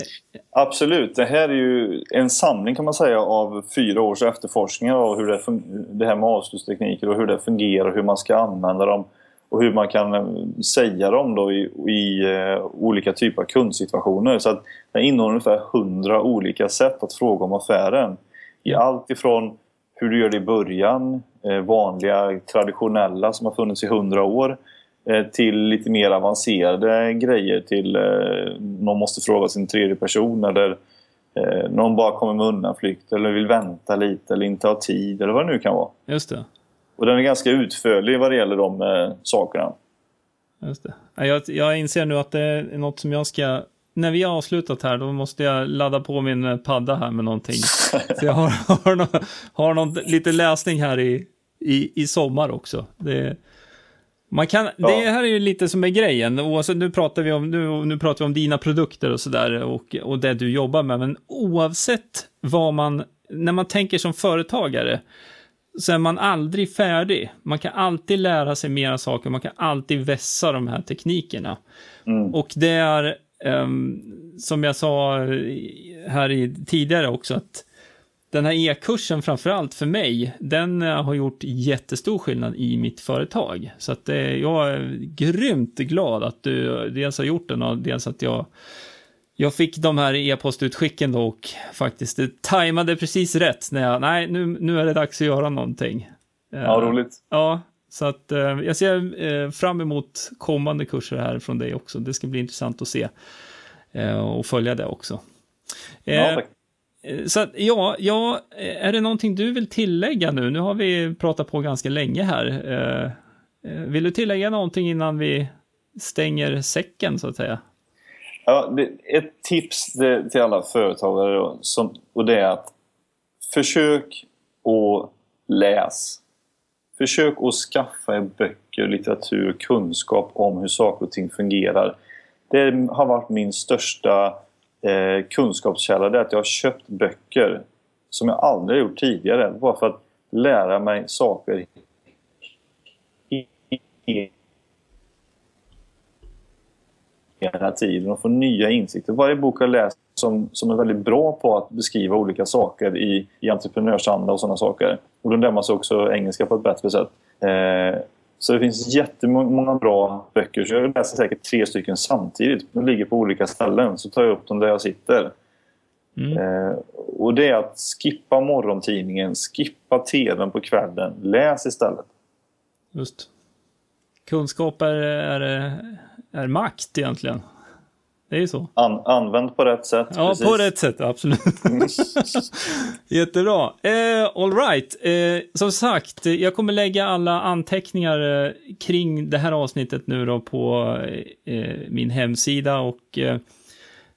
Absolut. Det här är ju en samling kan man säga av fyra års efterforskningar av hur det, det här med avslutstekniker och hur det fungerar, hur man ska använda dem och hur man kan eh, säga dem då i, i eh, olika typer av kundsituationer. Så att den innehåller ungefär hundra olika sätt att fråga om affären. I allt ifrån hur du gör det i början, eh, vanliga traditionella som har funnits i hundra år eh, till lite mer avancerade grejer till eh, någon måste fråga sin tredje person eller någon bara kommer med undanflykt eller vill vänta lite eller inte ha tid eller vad det nu kan vara. Just det. Och den är ganska utförlig vad det gäller de sakerna. Just det. Jag, jag inser nu att det är något som jag ska när vi har avslutat här, då måste jag ladda på min eh, padda här med någonting. [laughs] Så jag har, har, någon, har någon, lite läsning här i, i, i sommar också. Det, man kan, ja. det här är ju lite som är grejen. Oavsett, nu pratar vi om, nu, nu pratar vi om dina produkter och sådär och, och det du jobbar med. Men oavsett vad man, när man tänker som företagare, så är man aldrig färdig. Man kan alltid lära sig mera saker, man kan alltid vässa de här teknikerna. Mm. Och det är Um, som jag sa här i, tidigare också, att den här e-kursen framförallt för mig, den uh, har gjort jättestor skillnad i mitt företag. Så att uh, jag är grymt glad att du dels har gjort den och dels att jag jag fick de här e-postutskicken då och faktiskt det tajmade precis rätt när jag, nej nu, nu är det dags att göra någonting. Ja, roligt. Ja, så att eh, jag ser eh, fram emot kommande kurser här från dig också. Det ska bli intressant att se eh, och följa det också. Ja, eh, tack. Eh, så att, ja, ja, eh, är det någonting du vill tillägga nu? Nu har vi pratat på ganska länge här. vill du tillägga någonting innan vi stänger säcken så att säga? Ja, ett tips till alla företagare då, som, och det är att försök att läsa Försök att skaffa er böcker, litteratur, och kunskap om hur saker och ting fungerar. Det har varit min största eh, kunskapskälla, det är att jag har köpt böcker som jag aldrig gjort tidigare, bara för att lära mig saker hela tiden och få nya insikter. Varje bok jag läst som, som är väldigt bra på att beskriva olika saker i, i entreprenörsanda och sådana saker. Och de lär man sig också engelska på ett bättre sätt. Eh, så det finns jättemånga bra böcker. Så jag läser säkert tre stycken samtidigt. De ligger på olika ställen. Så tar jag upp dem där jag sitter. Mm. Eh, och det är att skippa morgontidningen, skippa tvn på kvällen. Läs istället. Just. Kunskap är, är, är makt egentligen. Det är ju så. An, använd på rätt sätt. Ja, precis. på rätt sätt, absolut. [laughs] Jättebra. Eh, all right. Eh, som sagt, jag kommer lägga alla anteckningar eh, kring det här avsnittet nu då på eh, min hemsida och eh,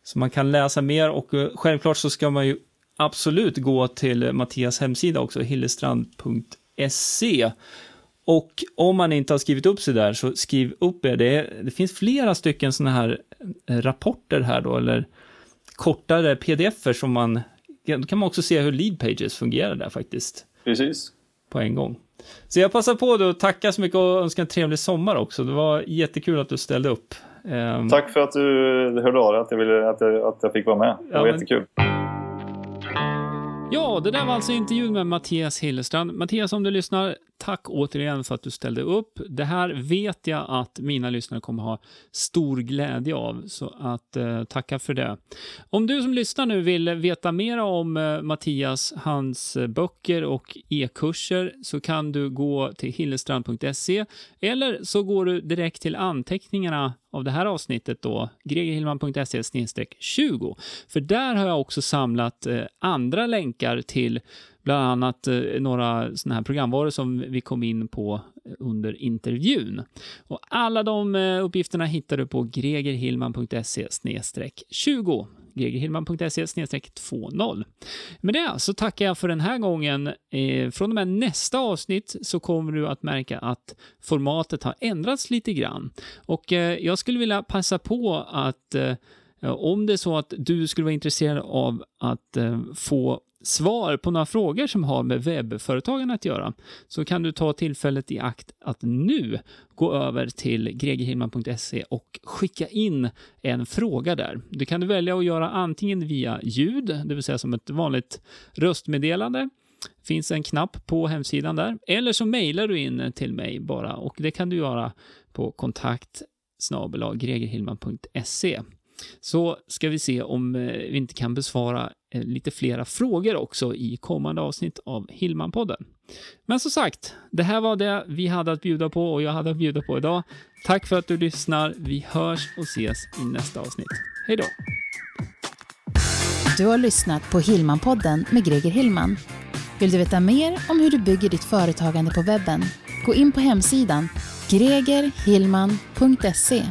så man kan läsa mer och eh, självklart så ska man ju absolut gå till Mattias hemsida också, hillestrand.se och om man inte har skrivit upp sig där, så skriv upp er. Det, det finns flera stycken sådana här eh, rapporter här då, eller kortare pdf-er som man... Då kan man också se hur lead pages fungerar där faktiskt. Precis. På en gång. Så jag passar på då att tacka så mycket och önska en trevlig sommar också. Det var jättekul att du ställde upp. Um... Tack för att du hörde av dig, att jag, ville, att jag, att jag fick vara med. Det var ja, jättekul. Ja, det där var alltså intervjun med Mattias Hillestrand. Mattias, om du lyssnar, tack återigen för att du ställde upp. Det här vet jag att mina lyssnare kommer ha stor glädje av, så att eh, tacka för det. Om du som lyssnar nu vill veta mer om eh, Mattias, hans eh, böcker och e-kurser så kan du gå till hillestrand.se eller så går du direkt till anteckningarna av det här avsnittet då, gregerhillman.se 20. För där har jag också samlat eh, andra länkar till bland annat eh, några sådana här programvaror som vi kom in på under intervjun. Och alla de eh, uppgifterna hittar du på gregerhillman.se 20 gregerhillman.se 20. Med det så tackar jag för den här gången. Eh, från och med nästa avsnitt så kommer du att märka att formatet har ändrats lite grann. Och jag skulle vilja passa på att om det är så att du skulle vara intresserad av att få svar på några frågor som har med webbföretagen att göra så kan du ta tillfället i akt att nu gå över till gregerhilman.se och skicka in en fråga där. Det kan du välja att göra antingen via ljud, det vill säga som ett vanligt röstmeddelande, finns en knapp på hemsidan där, eller så mejlar du in till mig bara och det kan du göra på kontakt gregerhillman.se så ska vi se om eh, vi inte kan besvara Eh, lite flera frågor också i kommande avsnitt av Hillman-podden. Men som sagt, det här var det vi hade att bjuda på och jag hade att bjuda på idag. Tack för att du lyssnar. Vi hörs och ses i nästa avsnitt. Hej då! Du har lyssnat på Hillman-podden med Greger Hillman. Vill du veta mer om hur du bygger ditt företagande på webben? Gå in på hemsidan gregerhillman.se